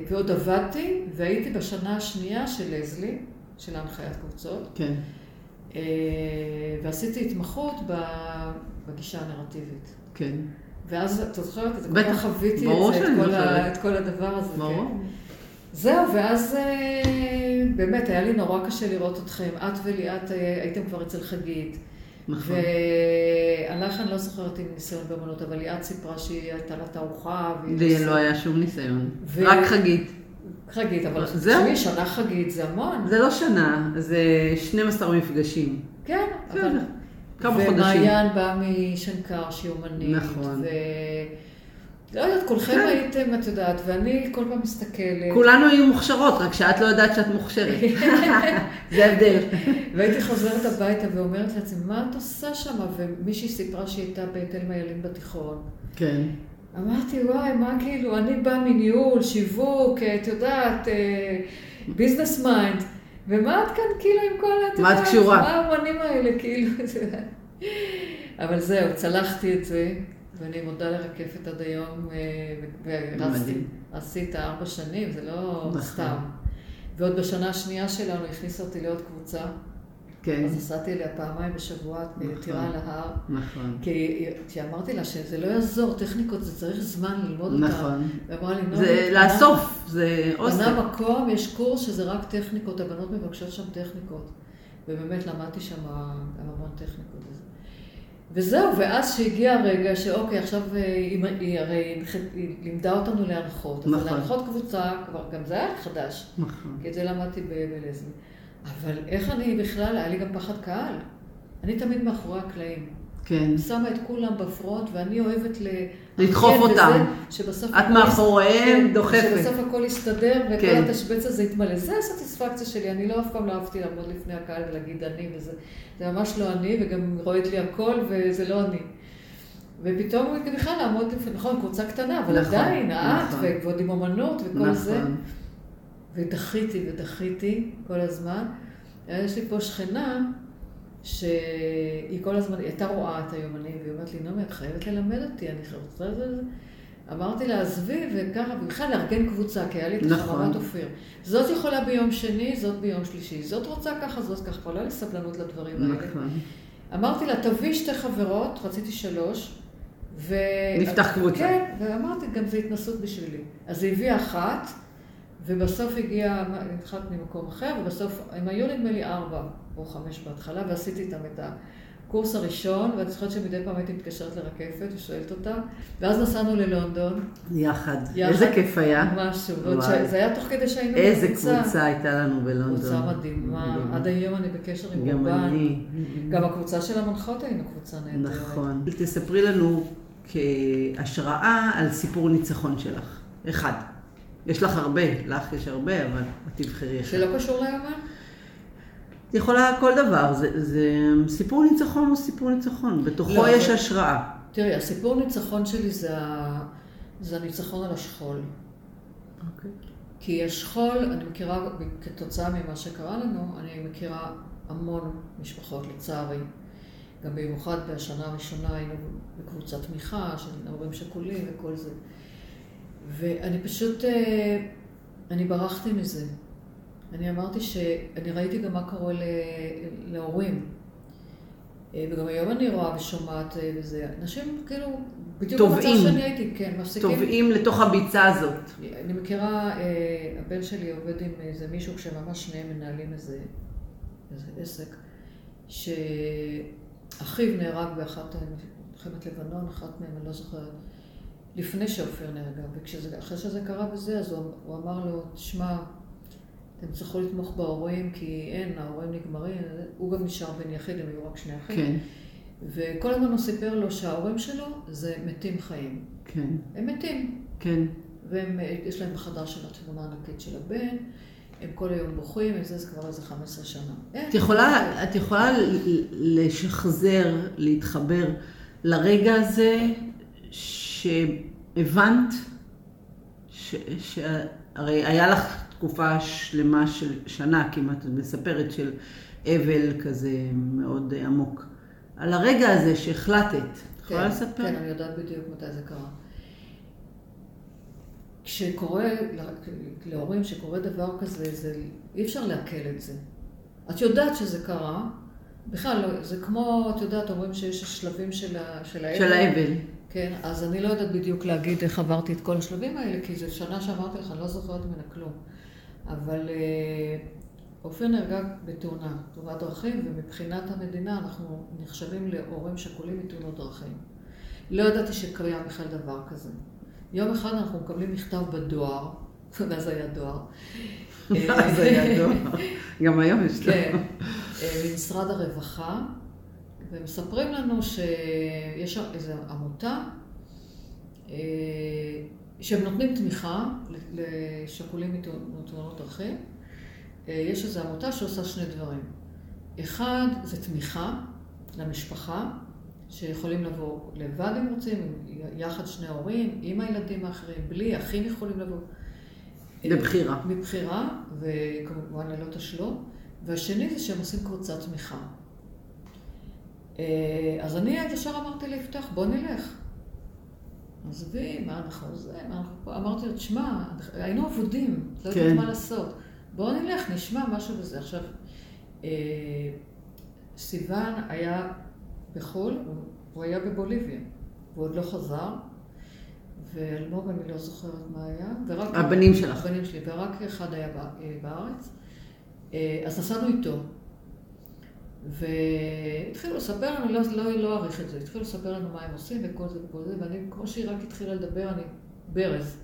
ועוד עבדתי, והייתי בשנה השנייה של לזלי. של הנחיית קבוצות. כן. אה, ועשיתי התמחות בגישה הנרטיבית. כן. ואז, את זוכרת, את כל כך חוויתי את, זה, את, כל ה, את כל הדבר הזה. ברור. כן. זהו, ואז אה, באמת היה לי נורא קשה לראות אתכם. את וליאת אה, הייתם כבר אצל חגית. נכון. ועליך אני לא זוכרת עם ניסיון באמנות, אבל ליאת סיפרה שהיא הייתה לה תערוכה. לי לא היה שום ניסיון, ו... רק חגית. חגית, אבל תשמעי, שנה חגית זה המון. זה לא שנה, זה 12 מפגשים. כן, כן אבל... כמה חודשים. ומעיין בא משנקר, שהיא אומנית. נכון. ו... לא יודעת, כולכם כן. הייתם, את יודעת, ואני כל פעם מסתכלת. כולנו היו מוכשרות, רק שאת לא יודעת שאת מוכשרת. זה ההבדל. והייתי חוזרת הביתה ואומרת לעצמי, מה את עושה שם? ומישהי סיפרה שהיא הייתה בתלמה ילין בתיכון. כן. אמרתי, וואי, מה כאילו, אני באה מניהול, שיווק, את יודעת, business אה, mind, ומה את כאן כאילו עם כל, את יודעת, מה את קשורה? מה האמנים האלה, כאילו, אבל זהו, צלחתי את זה, ואני מודה לרקפת עד היום, אה, ועשית ארבע שנים, זה לא נכון. סתם. ועוד בשנה השנייה שלנו הכניסה אותי לעוד קבוצה. כן. אז נסעתי אליה פעמיים בשבוע, נכון, טירה על ההר. נכון. כי, כי אמרתי לה שזה לא יעזור, טכניקות, זה צריך זמן ללמוד אותן. נכון. ואמרה לי, זה לא, לאסוף, זה אוסף. בנה מקום, יש קורס שזה רק טכניקות, הבנות מבקשות שם טכניקות. ובאמת למדתי שם המון טכניקות. וזהו, ואז שהגיע הרגע שאוקיי, עכשיו אה, היא, היא הרי היא לימדה אותנו להנחות. נכון. אז להנחות קבוצה, כבר גם זה היה חדש. נכון. כי את זה למדתי בלזמי. אבל איך אני בכלל, היה לי גם פחד קהל. אני תמיד מאחורי הקלעים. כן. שמה את כולם בפרונט, ואני אוהבת ל... לדחוף אותם. שבסוף... את מאחוריהם כן, דוחפת. שבסוף הכל יסתדר, וכל כן. התשבץ הזה יתמלא. זה הסטיספקציה שלי. אני לא אף פעם לא אהבתי לעמוד לפני הקהל ולהגיד אני וזה. זה ממש לא אני, וגם רועד לי הכל, וזה לא אני. ופתאום בכלל לעמוד לפני, נכון, קבוצה קטנה, אבל נכון, עדיין, את, נכון. ועוד עם אמנות וכל נכון. זה. ודחיתי ודחיתי כל הזמן. יש לי פה שכנה, שהיא כל הזמן, היא הייתה רואה את היומנים, והיא אומרת לי, נעמי, את חייבת ללמד אותי, אני רוצה את זה. אמרתי לה, עזבי, וככה, ובכלל לארגן קבוצה, כי היה לי את נכון. החממת אופיר. זאת יכולה ביום שני, זאת ביום שלישי. זאת רוצה ככה, זאת ככה. כבר לא לי סבלנות לדברים האלה. נכון. אמרתי לה, תביא שתי חברות, רציתי שלוש, ו... נפתח קבוצה. כן, ואמרתי, גם זו התנסות בשבילי. אז היא הביאה אחת, ובסוף הגיע, התחלתי ממקום אחר, ובסוף, הם היו נדמה לי ארבע או חמש בהתחלה, ועשיתי איתם את הקורס הראשון, ואני זוכרת שמדי פעם הייתי מתקשרת לרקפת ושואלת אותה, ואז נסענו ללונדון. יחד. יחד איזה כיף היה. משהו, ש... זה היה תוך כדי שהיינו איזה בקבוצה. איזה קבוצה הייתה לנו בלונדון. קבוצה מדהימה, עד היום אני בקשר עם רובן. גם אני. גם הקבוצה של המנחות היינו קבוצה נהדרת. נכון. תספרי לנו כהשראה על סיפור ניצחון שלך. אחד. יש לך הרבה, לך יש הרבה, אבל תבחרי אחד. שלא קשור ליומן? יכולה כל דבר, זה, זה סיפור ניצחון הוא סיפור ניצחון, בתוכו לא, יש זה... השראה. תראי, הסיפור ניצחון שלי זה. זה הניצחון על השכול. אוקיי. כי השכול, אני מכירה, כתוצאה ממה שקרה לנו, אני מכירה המון משפחות, לצערי. גם במיוחד בשנה הראשונה היינו בקבוצת תמיכה של הורים שכולים וכל זה. ואני פשוט, אה, אני ברחתי מזה. אני אמרתי שאני ראיתי גם מה קורה להורים. אה, וגם היום אני רואה ושומעת אה, וזה. אנשים כאילו, בדיוק במצב שאני הייתי, כן, מפסיקים. טובעים לתוך הביצה הזאת. אני מכירה, הבן שלי עובד עם איזה מישהו כשממש שניהם מנהלים איזה, איזה עסק, שאחיו נהרג באחת מלחמת לבנון, אחת מהם, אני לא זוכרת. לפני שאופיר נהרגה, ואחרי שזה קרה בזה, אז הוא, הוא אמר לו, תשמע, אתם צריכו לתמוך בהורים, כי אין, ההורים נגמרים, הוא גם נשאר בן יחיד, הם היו רק שני אחים. כן. וכל הזמן הוא סיפר לו שההורים שלו זה מתים חיים. כן. הם מתים. כן. ויש להם בחדר של התמונה הענקית של הבן, הם כל היום בוכים, וזה זה כבר איזה 15 שנה. את יכולה, את יכולה לשחזר, להתחבר לרגע הזה שהבנת, שהרי היה לך תקופה שלמה של שנה כמעט, את מספרת, של אבל כזה מאוד עמוק. על הרגע הזה שהחלטת, את יכולה כן, לספר? כן, אני יודעת בדיוק מתי זה קרה. כשקורה, להורים שקורה דבר כזה, זה, אי אפשר לעכל את זה. את יודעת שזה קרה, בכלל, זה כמו, את יודעת, אומרים שיש שלבים של, ה, של האבל. של האבל. כן, אז אני לא יודעת בדיוק להגיד איך עברתי את כל השלבים האלה, כי זו שנה שאמרתי לך, אני לא זוכרת ממנה כלום. אבל אה, אופיר נהרגה בתאונה, תאונת דרכים, ומבחינת המדינה אנחנו נחשבים להורים שכולים מתאונות דרכים. לא ידעתי שקיים בכלל דבר כזה. יום אחד אנחנו מקבלים מכתב בדואר, ואז היה דואר. אז היה דואר. גם היום יש דואר. כן, אה, ממשרד הרווחה, ומספרים לנו שיש איזו עמותה אה, שהם נותנים תמיכה לשכולים מתאונות דרכים. אה, יש איזו עמותה שעושה שני דברים. אחד, זה תמיכה למשפחה, שיכולים לבוא לבד אם רוצים, יחד שני הורים, עם הילדים האחרים, בלי, אחים יכולים לבוא. בבחירה. מבחירה, וכמובן ללא תשלום. והשני זה שהם עושים קבוצת תמיכה. אה, אז אני ישר אמרתי ליפתח, בוא נלך. עזבי, מה אנחנו זה, מה אנחנו פה. אמרתי לו, תשמע, היינו אבודים, לא יודעים כן. מה לעשות. בואו נלך, נשמע משהו בזה. עכשיו, אה, סיוון היה בחו"ל, הוא היה בבוליביה, והוא עוד לא חזר, ואלמוג, אני לא זוכרת מה היה, ורק... הבנים שלך. הבנים שלי, ורק אחד היה בארץ. אה, אז נסענו איתו. והתחילו לספר לנו, לא, לא, לא אעריך את זה, התחילו לספר לנו מה הם עושים וכל זה וכל זה, ואני, כמו שהיא רק התחילה לדבר, אני ברז.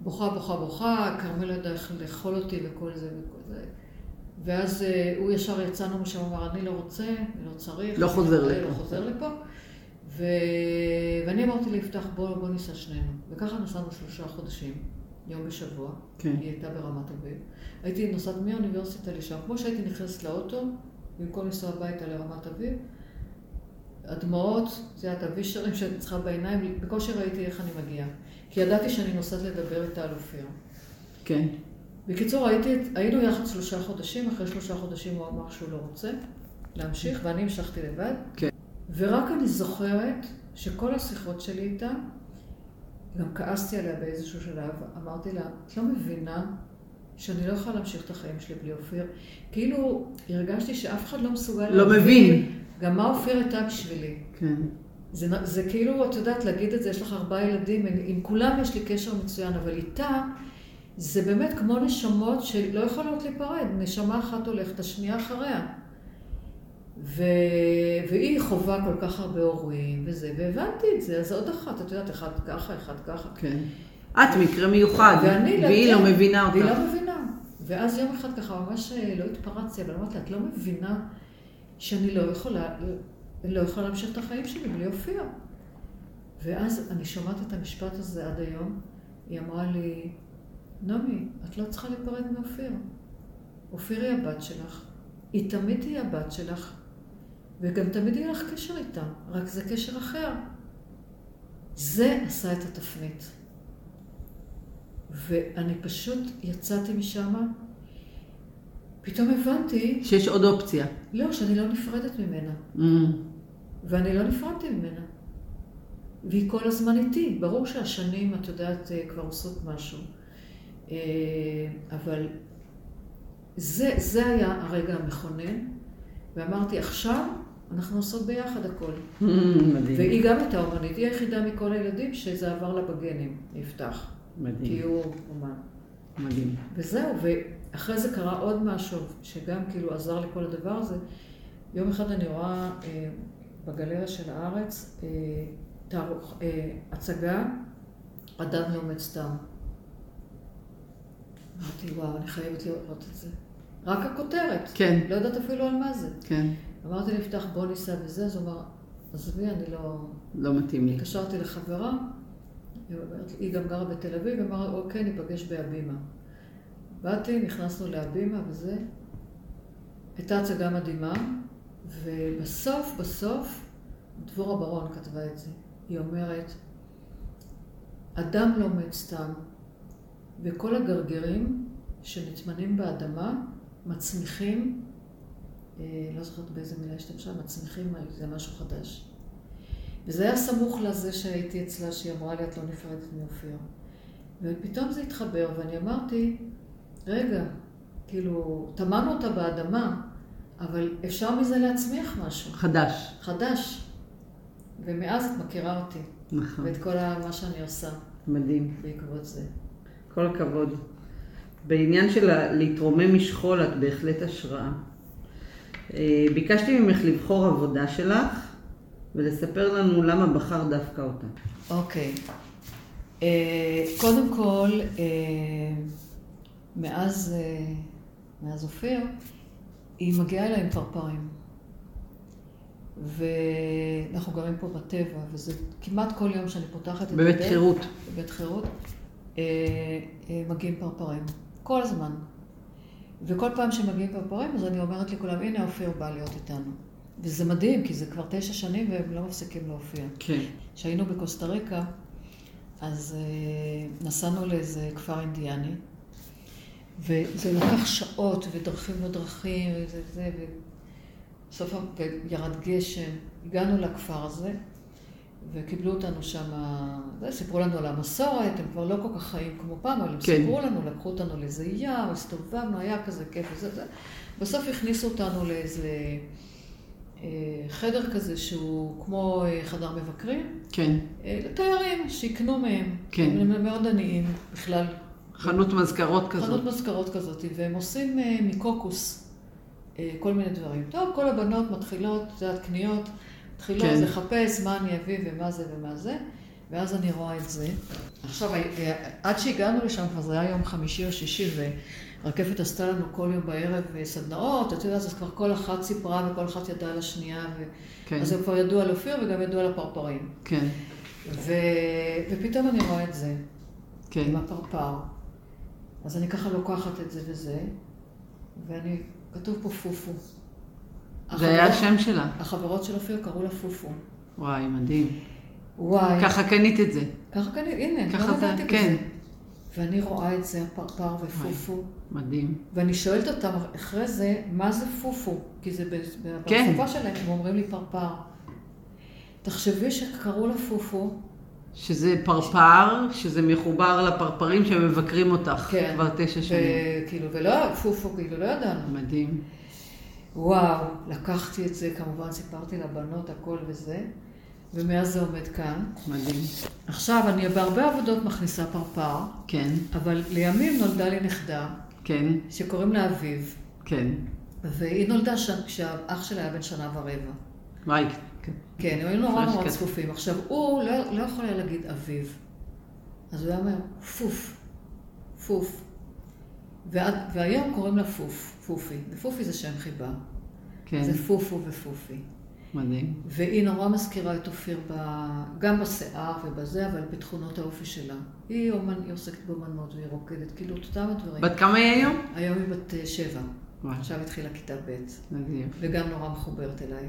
בוכה, בוכה, בוכה, כרמל ידע איך לאכול אותי וכל זה וכל זה. ואז אה, הוא ישר יצאנו משם, אמר, אני לא רוצה, אני לא צריך. לא חוזר לפה. לא חוזר לפה. ו... ואני אמרתי ליפתח, בוא, בוא ניסע שנינו. וככה נסענו שלושה חודשים, יום בשבוע. כן. היא הייתה ברמת אביב. הייתי נוסעת מהאוניברסיטה לשם, כמו שהייתי נכנסת לאוטו, במקום לנסוע הביתה לרמת אביב. הדמעות, זה את הווישרים שאני צריכה בעיניים, בקושי ראיתי איך אני מגיעה. כי ידעתי שאני נוסעת לדבר איתה על אופיר. כן. בקיצור, הייתי, היינו יחד שלושה חודשים, אחרי שלושה חודשים הוא אמר שהוא לא רוצה להמשיך, ואני המשכתי לבד. כן. ורק אני זוכרת שכל השיחות שלי איתה, גם כעסתי עליה באיזשהו שלב, אמרתי לה, את לא מבינה שאני לא יכולה להמשיך את החיים שלי בלי אופיר. כאילו, הרגשתי שאף אחד לא מסוגל לא להבין. מבין. גם מה אופיר הייתה בשבילי. כן. זה, זה כאילו, את יודעת, להגיד את זה, יש לך ארבעה ילדים, עם כולם יש לי קשר מצוין, אבל איתה, זה באמת כמו נשמות שלא יכולות להיפרד. נשמה אחת הולכת, השנייה אחריה. ו... והיא חווה כל כך הרבה הורים וזה, והבנתי את זה, אז עוד אחת, את יודעת, אחד ככה, אחד ככה. כן. את מקרה מיוחד, והיא כן, לא מבינה אותך. והיא לא מבינה. ואז יום אחד ככה ממש אה, לא התפרצתי, אבל אמרתי לה, את לא מבינה שאני לא יכולה, לא יכולה להמשיך את החיים שלי בלי אופיר. ואז אני שומעת את המשפט הזה עד היום, היא אמרה לי, נעמי, את לא צריכה להיפרד מאופיר. אופיר היא הבת שלך, היא תמיד תהיה הבת שלך, וגם תמיד יהיה לך קשר איתה, רק זה קשר אחר. זה עשה את התפנית. ואני פשוט יצאתי משם, פתאום הבנתי... שיש עוד אופציה. לא, שאני לא נפרדת ממנה. Mm. ואני לא נפרדתי ממנה. והיא כל הזמן איתי. ברור שהשנים, את יודעת, אה, כבר עושות משהו. אה, אבל זה, זה היה הרגע המכונן, ואמרתי, עכשיו אנחנו עושות ביחד הכל. מדהים. והיא גם הייתה אומנית, היא היחידה מכל הילדים שזה עבר לה בגנים, יפתח. מדהים. הוא אומן. מדהים. וזהו, ואחרי זה קרה עוד משהו, שגם כאילו עזר לכל הדבר הזה. יום אחד אני רואה אה, בגלריה של הארץ אה, תערוך, אה, הצגה, אדם לומד סתם. אמרתי, וואו, אני חייבת לראות את זה. רק הכותרת. כן. לא יודעת אפילו על מה זה. כן. אמרתי נפתח, בוא ניסע וזה, אז הוא אמר, עזבי, אני לא... לא מתאים לי. התקשרתי לחברה, היא גם גרה בתל אביב, אמרה, אוקיי, ניפגש בהבימה. באתי, נכנסנו להבימה וזה. הייתה הצגה מדהימה, ובסוף, בסוף, דבורה ברון כתבה את זה. היא אומרת, אדם לא מת סתם, וכל הגרגרים שנטמנים באדמה מצמיחים, אה, לא זוכרת באיזה מילה השתמשה, מצמיחים, זה משהו חדש. וזה היה סמוך לזה שהייתי אצלה, שהיא אמרה לי, את לא נפרדת מאופיר. ופתאום זה התחבר, ואני אמרתי, רגע, כאילו, טמנו אותה באדמה, אבל אפשר מזה להצמיח משהו. חדש. חדש. ומאז את מכירה אותי. נכון. ואת כל מה שאני עושה. מדהים. בעקבות זה. כל הכבוד. בעניין של להתרומם משכול את בהחלט השראה. אה, ביקשתי ממך לבחור עבודה שלך ולספר לנו למה בחר דווקא אותה. אוקיי. אה, קודם כל, אה, מאז, מאז אופיר, היא מגיעה אליי עם פרפרים. ואנחנו גרים פה בטבע, וזה כמעט כל יום שאני פותחת את הדלת. בבית חירות. בבית חירות. מגיעים פרפרים. כל הזמן. וכל פעם שמגיעים פרפרים, אז אני אומרת לכולם, הנה אופיר בא להיות איתנו. וזה מדהים, כי זה כבר תשע שנים והם לא מפסיקים להופיע. כן. כשהיינו בקוסטה ריקה, אז uh, נסענו לאיזה כפר אינדיאני, וזה לקח שעות, ודרכים לא דרכים, וזה זה, ובסוף ירד גשם. הגענו לכפר הזה, וקיבלו אותנו שם, סיפרו לנו על המסורת, הם כבר לא כל כך חיים כמו פעם, אבל הם כן. סיפרו לנו, לקחו אותנו לאיזה יער, הסתובבנו, היה כזה כיף וזה זה. בסוף הכניסו אותנו לאיזה אה, חדר כזה שהוא כמו אה, חדר מבקרים. כן. אה, לתיירים, שיקנו מהם. כן. הם מאוד עניים בכלל. חנות מזכרות כזאת. חנות מזכרות כזאת, והם עושים מקוקוס כל מיני דברים. טוב, כל הבנות מתחילות, את יודעת, קניות. התחילו כן. לחפש מה אני אביא ומה זה ומה זה, ואז אני רואה את זה. עכשיו, אה, עד שהגענו לשם, כבר זה היה יום חמישי או שישי, ורקפת עשתה לנו כל יום בערב סדנאות, את יודעת, אז כבר כל אחת סיפרה וכל אחת ידעה על השנייה, ו... כן. אז הם כבר ידעו על אופיר וגם ידעו על הפרפרים. כן. ו... ופתאום אני רואה את זה, כן. עם הפרפר. אז אני ככה לוקחת את זה וזה, ואני, כתוב פה פופו. זה היה השם שלה. החברות של אופיר קראו לה פופו. וואי, מדהים. וואי. ככה קנית את זה. ככה קנית, הנה, ככה לא זה, כן. ואני רואה את זה, הפרפר ופופו. מדהים. ואני שואלת אותם אחרי זה, מה זה פופו? כי זה כן. בשפה שלהם, הם אומרים לי פרפר. תחשבי שקראו לה פופו. שזה פרפר, שזה מחובר לפרפרים שמבקרים אותך כן. כבר תשע שנים. וכאילו, ולא, פופו, כאילו, לא ידענו. מדהים. וואו, לקחתי את זה, כמובן סיפרתי לבנות הכל וזה, ומאז זה עומד כאן. מדהים. עכשיו, אני בהרבה עבודות מכניסה פרפר. כן. אבל לימים נולדה לי נכדה. כן. שקוראים לה אביב. כן. והיא נולדה שם כשהאח שלה היה בן שנה ורבע. וואי, כן. כן, הם היו נורא נורא צפופים. עכשיו, הוא לא, לא יכול היה להגיד אביב. אז הוא היה אומר, פוף, פוף. ועד, והיום קוראים לה פוף. פופי, ופופי זה שם חיבה. כן. זה פופו ופופי. מדהים. והיא נורא מזכירה את אופיר ב... גם בשיער ובזה, אבל בתכונות האופי שלה. היא, אומן, היא עוסקת באומנות והיא רוקדת, כאילו את אותם הדברים. בת כמה היא היום? היום היא בת אה, שבע. וואי. עכשיו התחילה כיתה ב'. מדהים. וגם נורא מחוברת אליי.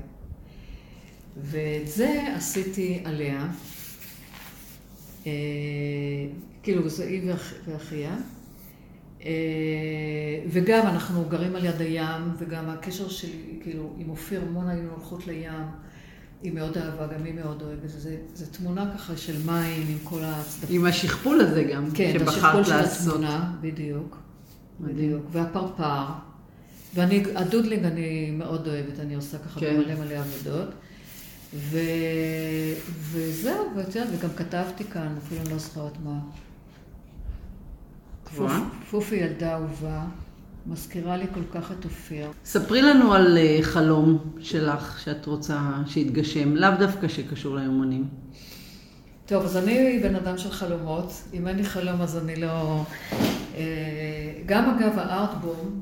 ואת זה עשיתי עליה, אה, כאילו זה היא ואח, ואחיה, וגם אנחנו גרים על יד הים, וגם הקשר שלי, כאילו, עם אופיר המון היינו הולכות לים, היא מאוד אהבה, גם היא מאוד אוהבת, זה, זה תמונה ככה של מים עם כל הצדפים. עם השכפול הזה גם, כן, שבחרת השכפול של לעשות. התמונה, בדיוק. בדיוק. והפרפר. ואני, ה doodling אני מאוד אוהבת, אני עושה ככה כן. במלא מלא עבודות. ו... וזהו, ואת יודעת, וגם כתבתי כאן, אפילו אני לא זוכרת מה. פופ- פופי ילדה אהובה, מזכירה לי כל כך את אופיר. ספרי לנו על אה, חלום שלך שאת רוצה שיתגשם, לאו דווקא שקשור ליומנים. טוב, אז אני בן אדם של חלומות. אם אין לי חלום אז אני לא... אה, גם אגב הארטבום,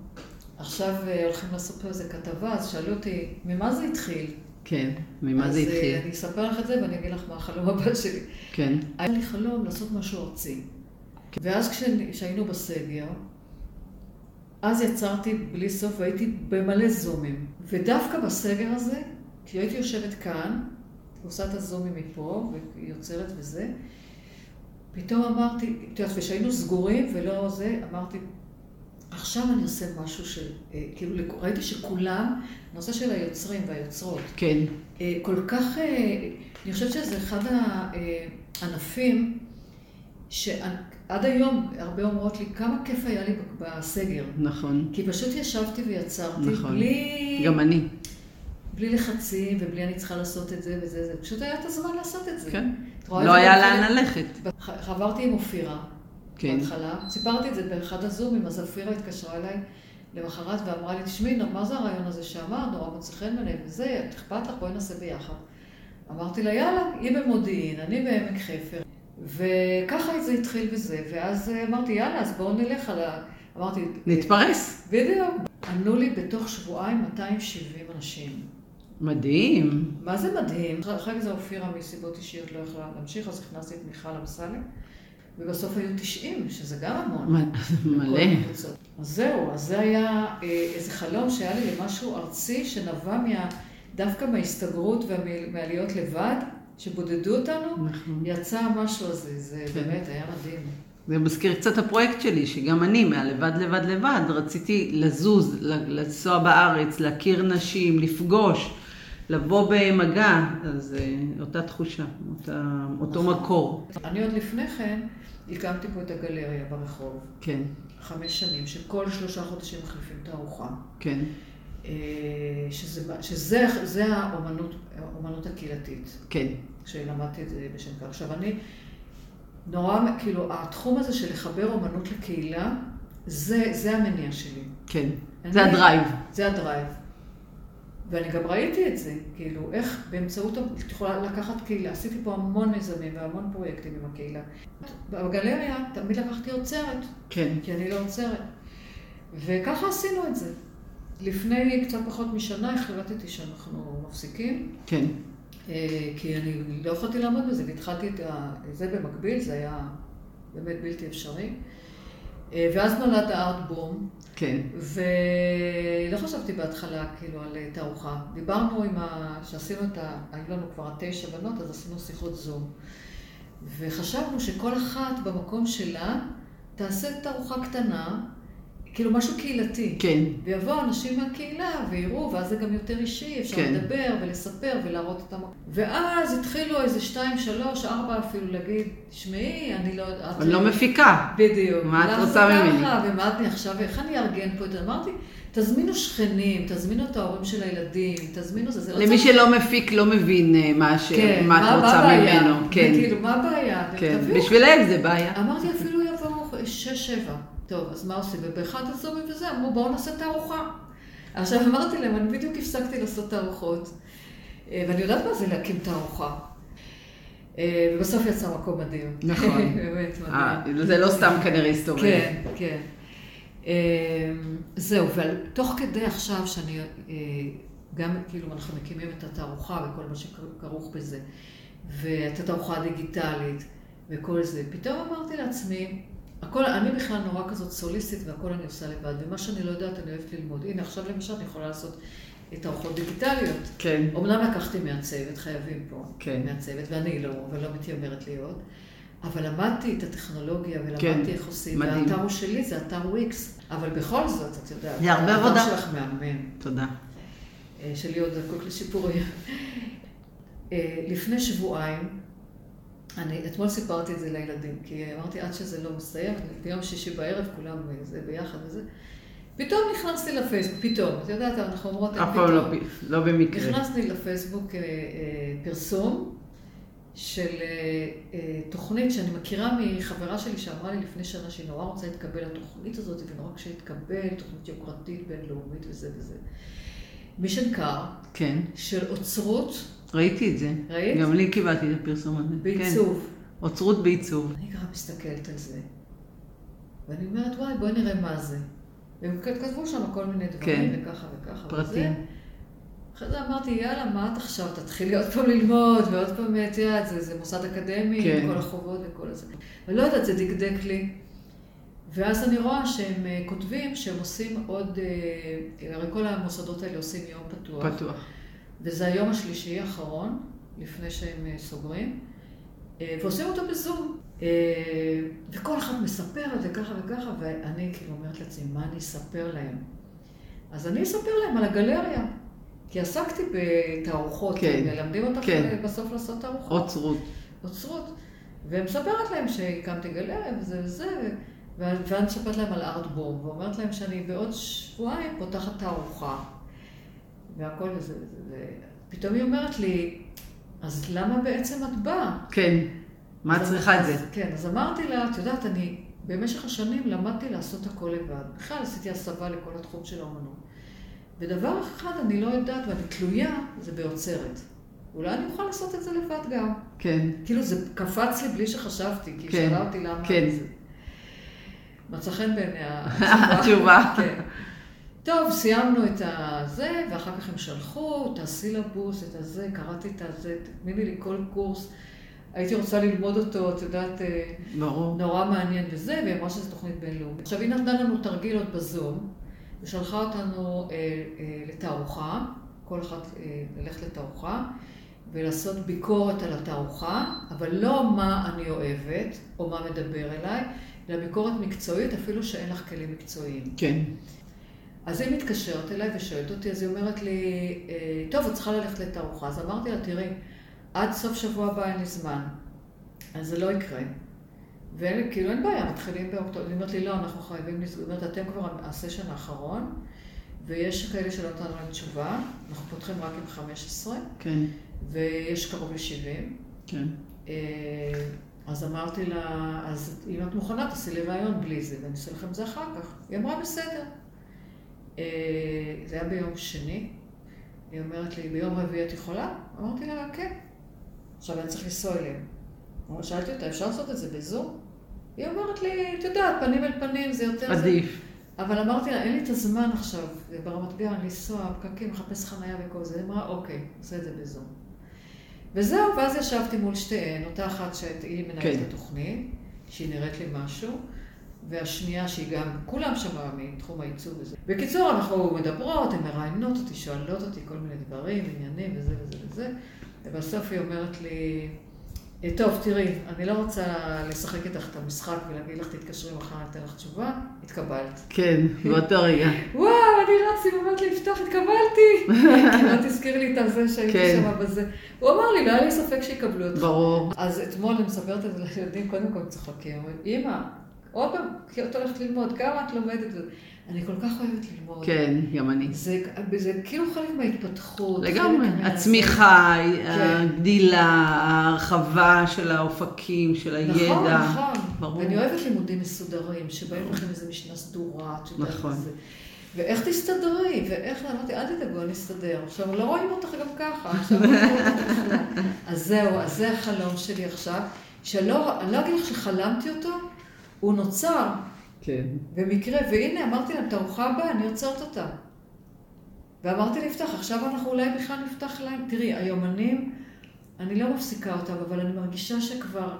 עכשיו אה, הולכים לעשות פה איזה כתבה, אז שאלו אותי, ממה זה התחיל? כן, ממה זה אז התחיל? אני אספר לך את זה ואני אגיד לך מה החלום הבא שלי. כן, היה לי חלום לעשות משהו ארצי. ואז כשאני- כשהיינו בסגר, אז יצרתי בלי סוף והייתי במלא זומים. ודווקא בסגר הזה, כשהייתי יושבת כאן, עושה את הזומים מפה, ויוצרת וזה, פתאום אמרתי, את יודעת, וכשהיינו סגורים ולא זה, אמרתי, עכשיו אני עושה משהו של, אה, כאילו, ראיתי שכולם, הנושא של היוצרים והיוצרות, כן, אה, כל כך, אה, אני חושבת שזה אחד הענפים שעד היום הרבה אומרות לי, כמה כיף היה לי בסגר. נכון, כי פשוט ישבתי ויצרתי נכון. בלי, גם אני. בלי לחצים ובלי אני צריכה לעשות את זה וזה, זה פשוט היה את הזמן לעשות את זה. כן, לא היה לאן ללכת. ח- חברתי עם אופירה כן. בהתחלה, סיפרתי את זה באחד הזומים, אז אופירה התקשרה אליי למחרת ואמרה לי, תשמעי, מה זה הרעיון הזה שאמרת, נורא מוצא חן בעיניי וזה, אכפת לך, בואי נעשה ביחד. אמרתי לה, יאללה, היא במודיעין, אני בעמק חפר. וככה זה התחיל בזה, ואז אמרתי, יאללה, אז בואו נלך על ה... אמרתי, נתפרס. בדיוק. ענו לי בתוך שבועיים 270 אנשים. מדהים. מה זה מדהים? אחרי זה אופירה מסיבות אישיות לא יכלה להמשיך, אז הכנסתי את מיכל אמסלם, ובסוף היו 90, שזה גם המון. מלא. אז זהו, אז זה היה אה, איזה חלום שהיה לי למשהו ארצי שנבע מה, דווקא מההסתגרות ומהלהיות לבד, שבודדו אותנו, נכון. יצא המשהו הזה, זה כן. באמת היה מדהים. זה מזכיר קצת הפרויקט שלי, שגם אני, מהלבד לבד לבד, רציתי לזוז, לנסוע בארץ, להכיר נשים, לפגוש, לבוא במגע, אז אה, אותה תחושה, אותה, אותו נכון. מקור. אני עוד לפני כן הקמתי פה את הגלריה ברחוב, כן, חמש שנים, שכל שלושה חודשים מחליפים תערוכה. כן, אה, שזה, שזה זה האומנות, האומנות הקהילתית. כן, כשלמדתי את זה בשם כך. עכשיו, אני נורא, כאילו, התחום הזה של לחבר אומנות לקהילה, זה, זה המניע שלי. כן. אני- זה ה drive. זה ה drive. ואני גם ראיתי את זה, כאילו, איך באמצעות, את יכולה לקחת קהילה, עשיתי פה המון מיזמים והמון פרויקטים עם הקהילה. בגלריה תמיד לקחתי אוצרת, כן, כי אני לא אוצרת. וככה עשינו את זה. לפני קצת פחות משנה החלטתי שאנחנו מפסיקים, כן, אה, כי אני לא יכולתי לעמוד בזה, והתחלתי את זה במקביל, זה היה באמת בלתי אפשרי. אה, ואז נולד הארטבום, כן, ולא חשבתי בהתחלה כאילו על תערוכה. דיברנו עם ה... שעשינו את ה... היו לנו כבר תשע בנות, אז עשינו שיחות זום. וחשבנו שכל אחת במקום שלה תעשה תערוכה קטנה, כאילו משהו קהילתי. כן, ויבואו אנשים מהקהילה ויראו, ואז זה גם יותר אישי, אפשר כן. לדבר ולספר ולהראות את המקום. ואז התחילו איזה שתיים, שלוש, ארבע אפילו להגיד, תשמעי, אני לא. אני לא מפיקה. בדיוק. מה את לך רוצה ממני? ככה, ומה אני עכשיו, איך אני אארגן פה את זה? אמרתי, תזמינו שכנים, תזמינו את ההורים של הילדים, תזמינו זה, זה לא למי צריך- שלא מפיק, לא מבין אה, מה ש- כן, מה את רוצה הבעיה? ממנו. כן, וכאילו, מה הבעיה? כן. בשבילם זה בעיה. אמרתי, אפילו יבואו שש, שבע. טוב, אז מה עושים? ובאחד הזומים וזה, אמרו, בואו נעשה תערוכה. עכשיו אמרתי להם, אני בדיוק הפסקתי לעשות תערוכות, אה, ואני יודעת מה זה להקים תערוכה. אה, ובסוף יצא מקום מדהים. נכון. באמת אה, מדהים. זה לא סתם כנראה הסתובב. כן, כן. אה, זהו, ותוך כדי עכשיו שאני אה, גם כאילו אנחנו מקימים את התערוכה וכל מה שכרוך בזה, ואת התערוכה הדיגיטלית וכל זה, פתאום אמרתי לעצמי, הכל, אני בכלל נורא כזאת סוליסטית והכל אני עושה לבד, ומה שאני לא יודעת אני אוהבת ללמוד. הנה, עכשיו למשל אני יכולה לעשות את הארוחות דיגיטליות. כן. אמנם לקחתי מהצוות, חייבים פה, כן. מהצוות, ואני לא, ולא מתיימרת להיות. אבל למדתי את הטכנולוגיה ולמדתי כן. איך עושים. מדהים. והאתר הוא שלי, זה אתר וויקס. אבל בכל זאת, את יודעת, זה הרבה עבודה. האתר שלך מהמם. תודה. אה, שלי עוד זקוק לשיפורים. אה, לפני שבועיים, אני אתמול סיפרתי את זה לילדים, כי אמרתי עד שזה לא מסתיים, ביום שישי בערב כולם זה ביחד וזה. פתאום נכנסתי לפייסבוק, פתאום, את יודעת, אנחנו אומרות, אף פעם לא, לא במקרה. נכנסתי לפייסבוק אה, אה, פרסום של אה, אה, תוכנית שאני מכירה מחברה שלי שאמרה לי לפני שנה שהיא נורא רוצה להתקבל לתוכנית הזאת, ונורא קשה להתקבל, תוכנית יוקרתית בינלאומית וזה וזה. מישן קאר, כן. של אוצרות. ראיתי את זה. ראית? גם לי קיבלתי את הפרסום הזה. בעיצוב. כן. אוצרות בעיצוב. אני ככה מסתכלת על זה, ואני אומרת, וואי, בואי נראה מה זה. והם כתבו שם כל מיני דברים, כן. וככה וככה. פרטים. אחרי זה אמרתי, יאללה, מה את עכשיו? תתחילי עוד פעם ללמוד, ועוד פעם, את יודעת, זה, זה מוסד אקדמי, כן. כל החובות וכל זה. ולא יודעת, זה דקדק לי. ואז אני רואה שהם אה, כותבים שהם עושים עוד, אה, הרי כל המוסדות האלה עושים יום פתוח. פתוח. וזה היום השלישי האחרון, לפני שהם אה, סוגרים, ועושים אותו בזום. וכל אחד מספר את זה ככה וככה, ואני כאילו אומרת לעצמי, מה אני אספר להם? אז אני אספר להם על הגלריה. כי עסקתי בתערוכות, כן, מלמדים אותך כן. בסוף לעשות תערוכות. אוצרות. אוצרות. ומספרת להם שהקמתי גלריה וזה וזה, ואני מספרת להם על ארטבורג, ואומרת להם שאני בעוד שבועיים פותחת תערוכה, והכל וזה. ופתאום היא אומרת לי, אז למה בעצם את באה? כן, מה את צריכה את זה? כן, אז אמרתי לה, את יודעת, אני במשך השנים למדתי לעשות הכל לבד. בכלל עשיתי הסבה לכל התחום של האומנות. ודבר אחד אני לא יודעת, ואני תלויה, זה באוצרת. אולי אני אוכל לעשות את זה לבד גם. כן. כאילו זה קפץ לי בלי שחשבתי, כי כן. שאלה אותי למה כן. זה. מצא חן בעיני התשובה. כן. טוב, סיימנו את הזה, ואחר כך הם שלחו את הסילבוס, את הזה, קראתי את הזה, תתמידי לי כל קורס. הייתי רוצה ללמוד אותו, את יודעת, אה, ברור. נורא מעניין וזה, והיא אמרה שזו תוכנית בינלאומית. עכשיו, היא נתנה לנו תרגיל עוד בזום, ושלחה אותנו אה, אה, לתערוכה, כל אחד אה, ללכת לתערוכה, ולעשות ביקורת על התערוכה, אבל לא מה אני אוהבת, או מה מדבר אליי, אלא ביקורת מקצועית, אפילו שאין לך כלים מקצועיים. כן. אז היא מתקשרת אליי ושואלת אותי, אז היא אומרת לי, אה, טוב, את צריכה ללכת לתערוכה. אז אמרתי לה, תראי, עד סוף שבוע הבא אין לי זמן, אז זה לא יקרה. ואין, כאילו אין בעיה, מתחילים באוקטובר. היא אומרת לי, לא, אנחנו חייבים לסגור. היא אומרת, אתם כבר הסשן האחרון, ויש כאלה שלא נתנו להם תשובה, אנחנו פותחים רק עם 15, כן. ויש קרוב ל-70. כן. אה, אז אמרתי לה, אז אם את מוכנה, תעשי לי רעיון בלי זה, ואני אעשה לכם את זה אחר כך. היא אמרה, בסדר. אה, זה היה ביום שני. היא אומרת לי, ביום רביעי את יכולה? אמרתי לה, כן. עכשיו אני צריך לנסוע אליהם. שאלתי אותה, אפשר לעשות את זה בזום? היא אומרת לי, את יודעת, פנים אל פנים זה יותר... עדיף. אבל אמרתי לה, אין לי את הזמן עכשיו, ברמת גן, לנסוע, פקקים, לחפש חניה וכל זה. היא אמרה, אוקיי, עושה את זה בזום. וזהו, ואז ישבתי מול שתיהן, אותה אחת שהיא מנהלת כן. התוכנית, שהיא נראית לי משהו, והשנייה שהיא גם, כולם שם מתחום הייצוג וזה. בקיצור, אנחנו מדברות, הן מראיינות אותי, שואלות אותי כל מיני דברים, עניינים וזה וזה וזה, ובסוף היא אומרת לי, אה, טוב, תראי, אני לא רוצה לשחק איתך את המשחק ולהגיד לך, תתקשרי מחר, אני אתן לך תשובה, התקבלת. כן, באותו רגע. וואו, אני רצתי, היא אומרת לי, יפתח, התקבלתי. לא תזכיר לי את זה שהייתי כן. שם בזה. הוא אמר לי, לא היה לי ספק שיקבלו אותך. ברור. אז אתמול אני מספרת את זה לילדים, קודם כל צוחקים. אמא, עוד פעם, כי את הולכת ללמוד, כמה את לומדת? אני כל כך אוהבת ללמוד. כן, גם אני. זה, זה כאילו חלק מההתפתחות. לגמרי. הצמיחה, כן. הגדילה, ההרחבה של האופקים, של הידע. נכון, נכון. ברור. ואני אוהבת לימודים מסודרים, שבאים לכם איזה משנה סדורה, את יודעת. נכון. זה. ואיך תסתדרי, ואיך, אמרתי, אל תדאגו, אני אסתדר. עכשיו, לא רואים אותך גם ככה, עכשיו לא רואים אותך אז זהו, אז זה החלום שלי עכשיו, שלא, אני לא אגיד לך שחלמתי אותו, הוא נוצר. כן. במקרה, והנה, אמרתי להם, את הארוחה הבאה, אני עוצרת אותה. ואמרתי ליפתח, עכשיו אנחנו אולי בכלל נפתח להם. תראי, היומנים, אני לא מפסיקה אותם, אבל אני מרגישה שכבר...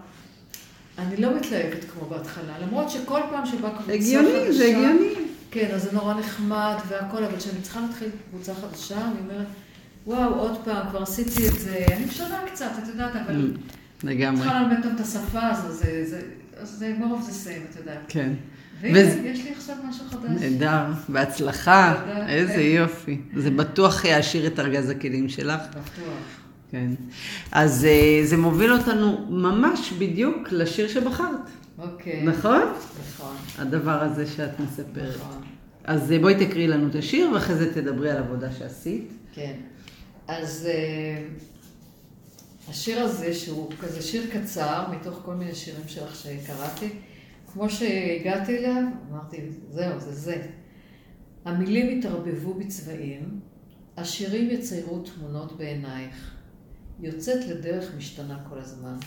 אני לא מתלהבת כמו בהתחלה, למרות שכל פעם שבא קבוצה חדשה... הגיוני, זה הגיוני. כן, אז זה נורא נחמד והכל, אבל כשאני צריכה להתחיל קבוצה חדשה, אני אומרת, וואו, עוד פעם, כבר עשיתי את זה, אני משנה קצת, את יודעת, אבל... לגמרי. צריכה ללמד אותם את השפה הזו, זה, זה, זה more of the same, את יודעת. כן. והנה, יש לי עכשיו משהו חדש. נהדר, בהצלחה, איזה יופי. זה בטוח יעשיר את ארגז הכלים שלך. בטוח. כן. אז אה, זה מוביל אותנו ממש בדיוק לשיר שבחרת. אוקיי. נכון? נכון. הדבר הזה שאת מספרת. נכון. אז אה, בואי תקריאי לנו את השיר, ואחרי זה תדברי על עבודה שעשית. כן. אז אה, השיר הזה, שהוא כזה שיר קצר, מתוך כל מיני שירים שלך שקראתי, כמו שהגעתי אליו, אמרתי, זהו, זה זה. המילים התערבבו בצבעים, השירים יציירו תמונות בעינייך. יוצאת לדרך משתנה כל הזמן.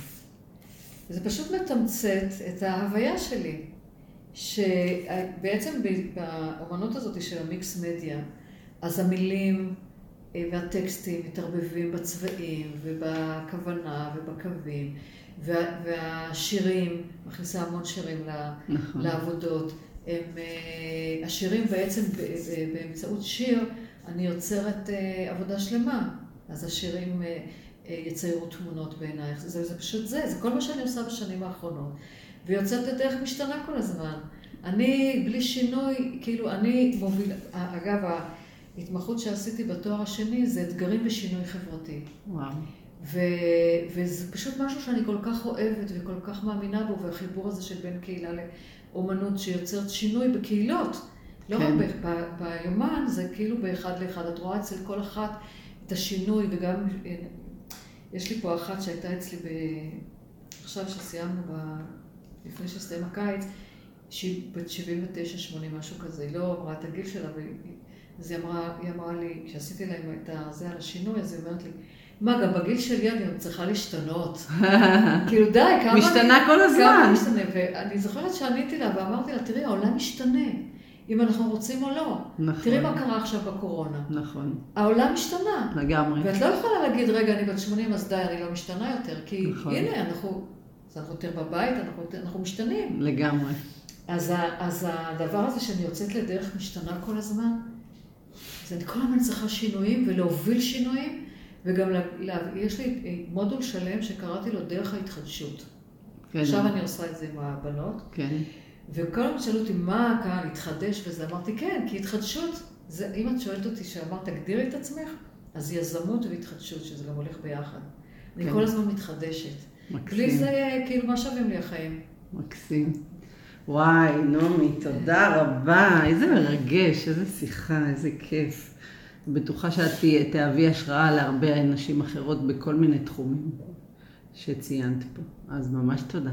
זה פשוט מתמצת את ההוויה שלי, שבעצם באמנות הזאת של המיקס מדיה, אז המילים והטקסטים מתערבבים בצבעים ובכוונה ובקווים, והשירים, מכניסה המון שירים נכון. לעבודות. הם, אה, השירים בעצם באמצעות שיר, אני יוצרת אה, עבודה שלמה. אז השירים יציירו תמונות בעינייך. זה, זה פשוט זה, זה כל מה שאני עושה בשנים האחרונות. ויוצאת לדרך משתנה כל הזמן. אני, בלי שינוי, כאילו, אני מובילה, אגב, ההתמחות שעשיתי בתואר השני זה אתגרים ושינוי חברתי. וואו. ו, וזה פשוט משהו שאני כל כך אוהבת וכל כך מאמינה בו, והחיבור הזה של בין קהילה לאומנות שיוצרת שינוי בקהילות. לא כן. רק ב, ביומן, זה כאילו באחד לאחד. את רואה אצל כל אחת את השינוי, וגם יש לי פה אחת שהייתה אצלי ב... עכשיו שסיימנו, ב... לפני שהסתיים הקיץ, שהיא בת 79-80, משהו כזה, היא לא אמרה את הגיל שלה, אז היא אמרה, היא אמרה לי, כשעשיתי להם את זה על השינוי, אז היא אומרת לי, מה, גם בגיל שלי אני צריכה להשתנות. כאילו, די, כמה... משתנה כל הזמן. כמה משתנה, ואני זוכרת שעניתי לה ואמרתי לה, תראי, העולם משתנה. אם אנחנו רוצים או לא. נכון. תראי מה קרה עכשיו בקורונה. נכון. העולם השתנה. לגמרי. ואת לא יכולה להגיד, רגע, אני בת 80, אז די, אני לא משתנה יותר. כי נכון. הנה, אנחנו, אנחנו יותר בבית, אנחנו, אנחנו משתנים. לגמרי. אז, אז הדבר הזה שאני יוצאת לדרך משתנה כל הזמן, אז אני כל הזמן צריכה שינויים ולהוביל שינויים, וגם לה, לה, יש לי מודול שלם שקראתי לו דרך ההתחדשות. כן. עכשיו אני עושה את זה עם הבנות. כן. וכל הזמן שאלו אותי, מה הקהל התחדש וזה? אמרתי, כן, כי התחדשות, זה, אם את שואלת אותי שאמרת, תגדירי את עצמך, אז יזמות והתחדשות, שזה גם הולך ביחד. כן. אני כל הזמן מתחדשת. מקסים. בלי זה, כאילו, מה שווים לי החיים? מקסים. וואי, נעמי, תודה רבה. איזה מרגש, איזה שיחה, איזה כיף. בטוחה שאת תהווי השראה להרבה נשים אחרות בכל מיני תחומים שציינת פה. אז ממש תודה.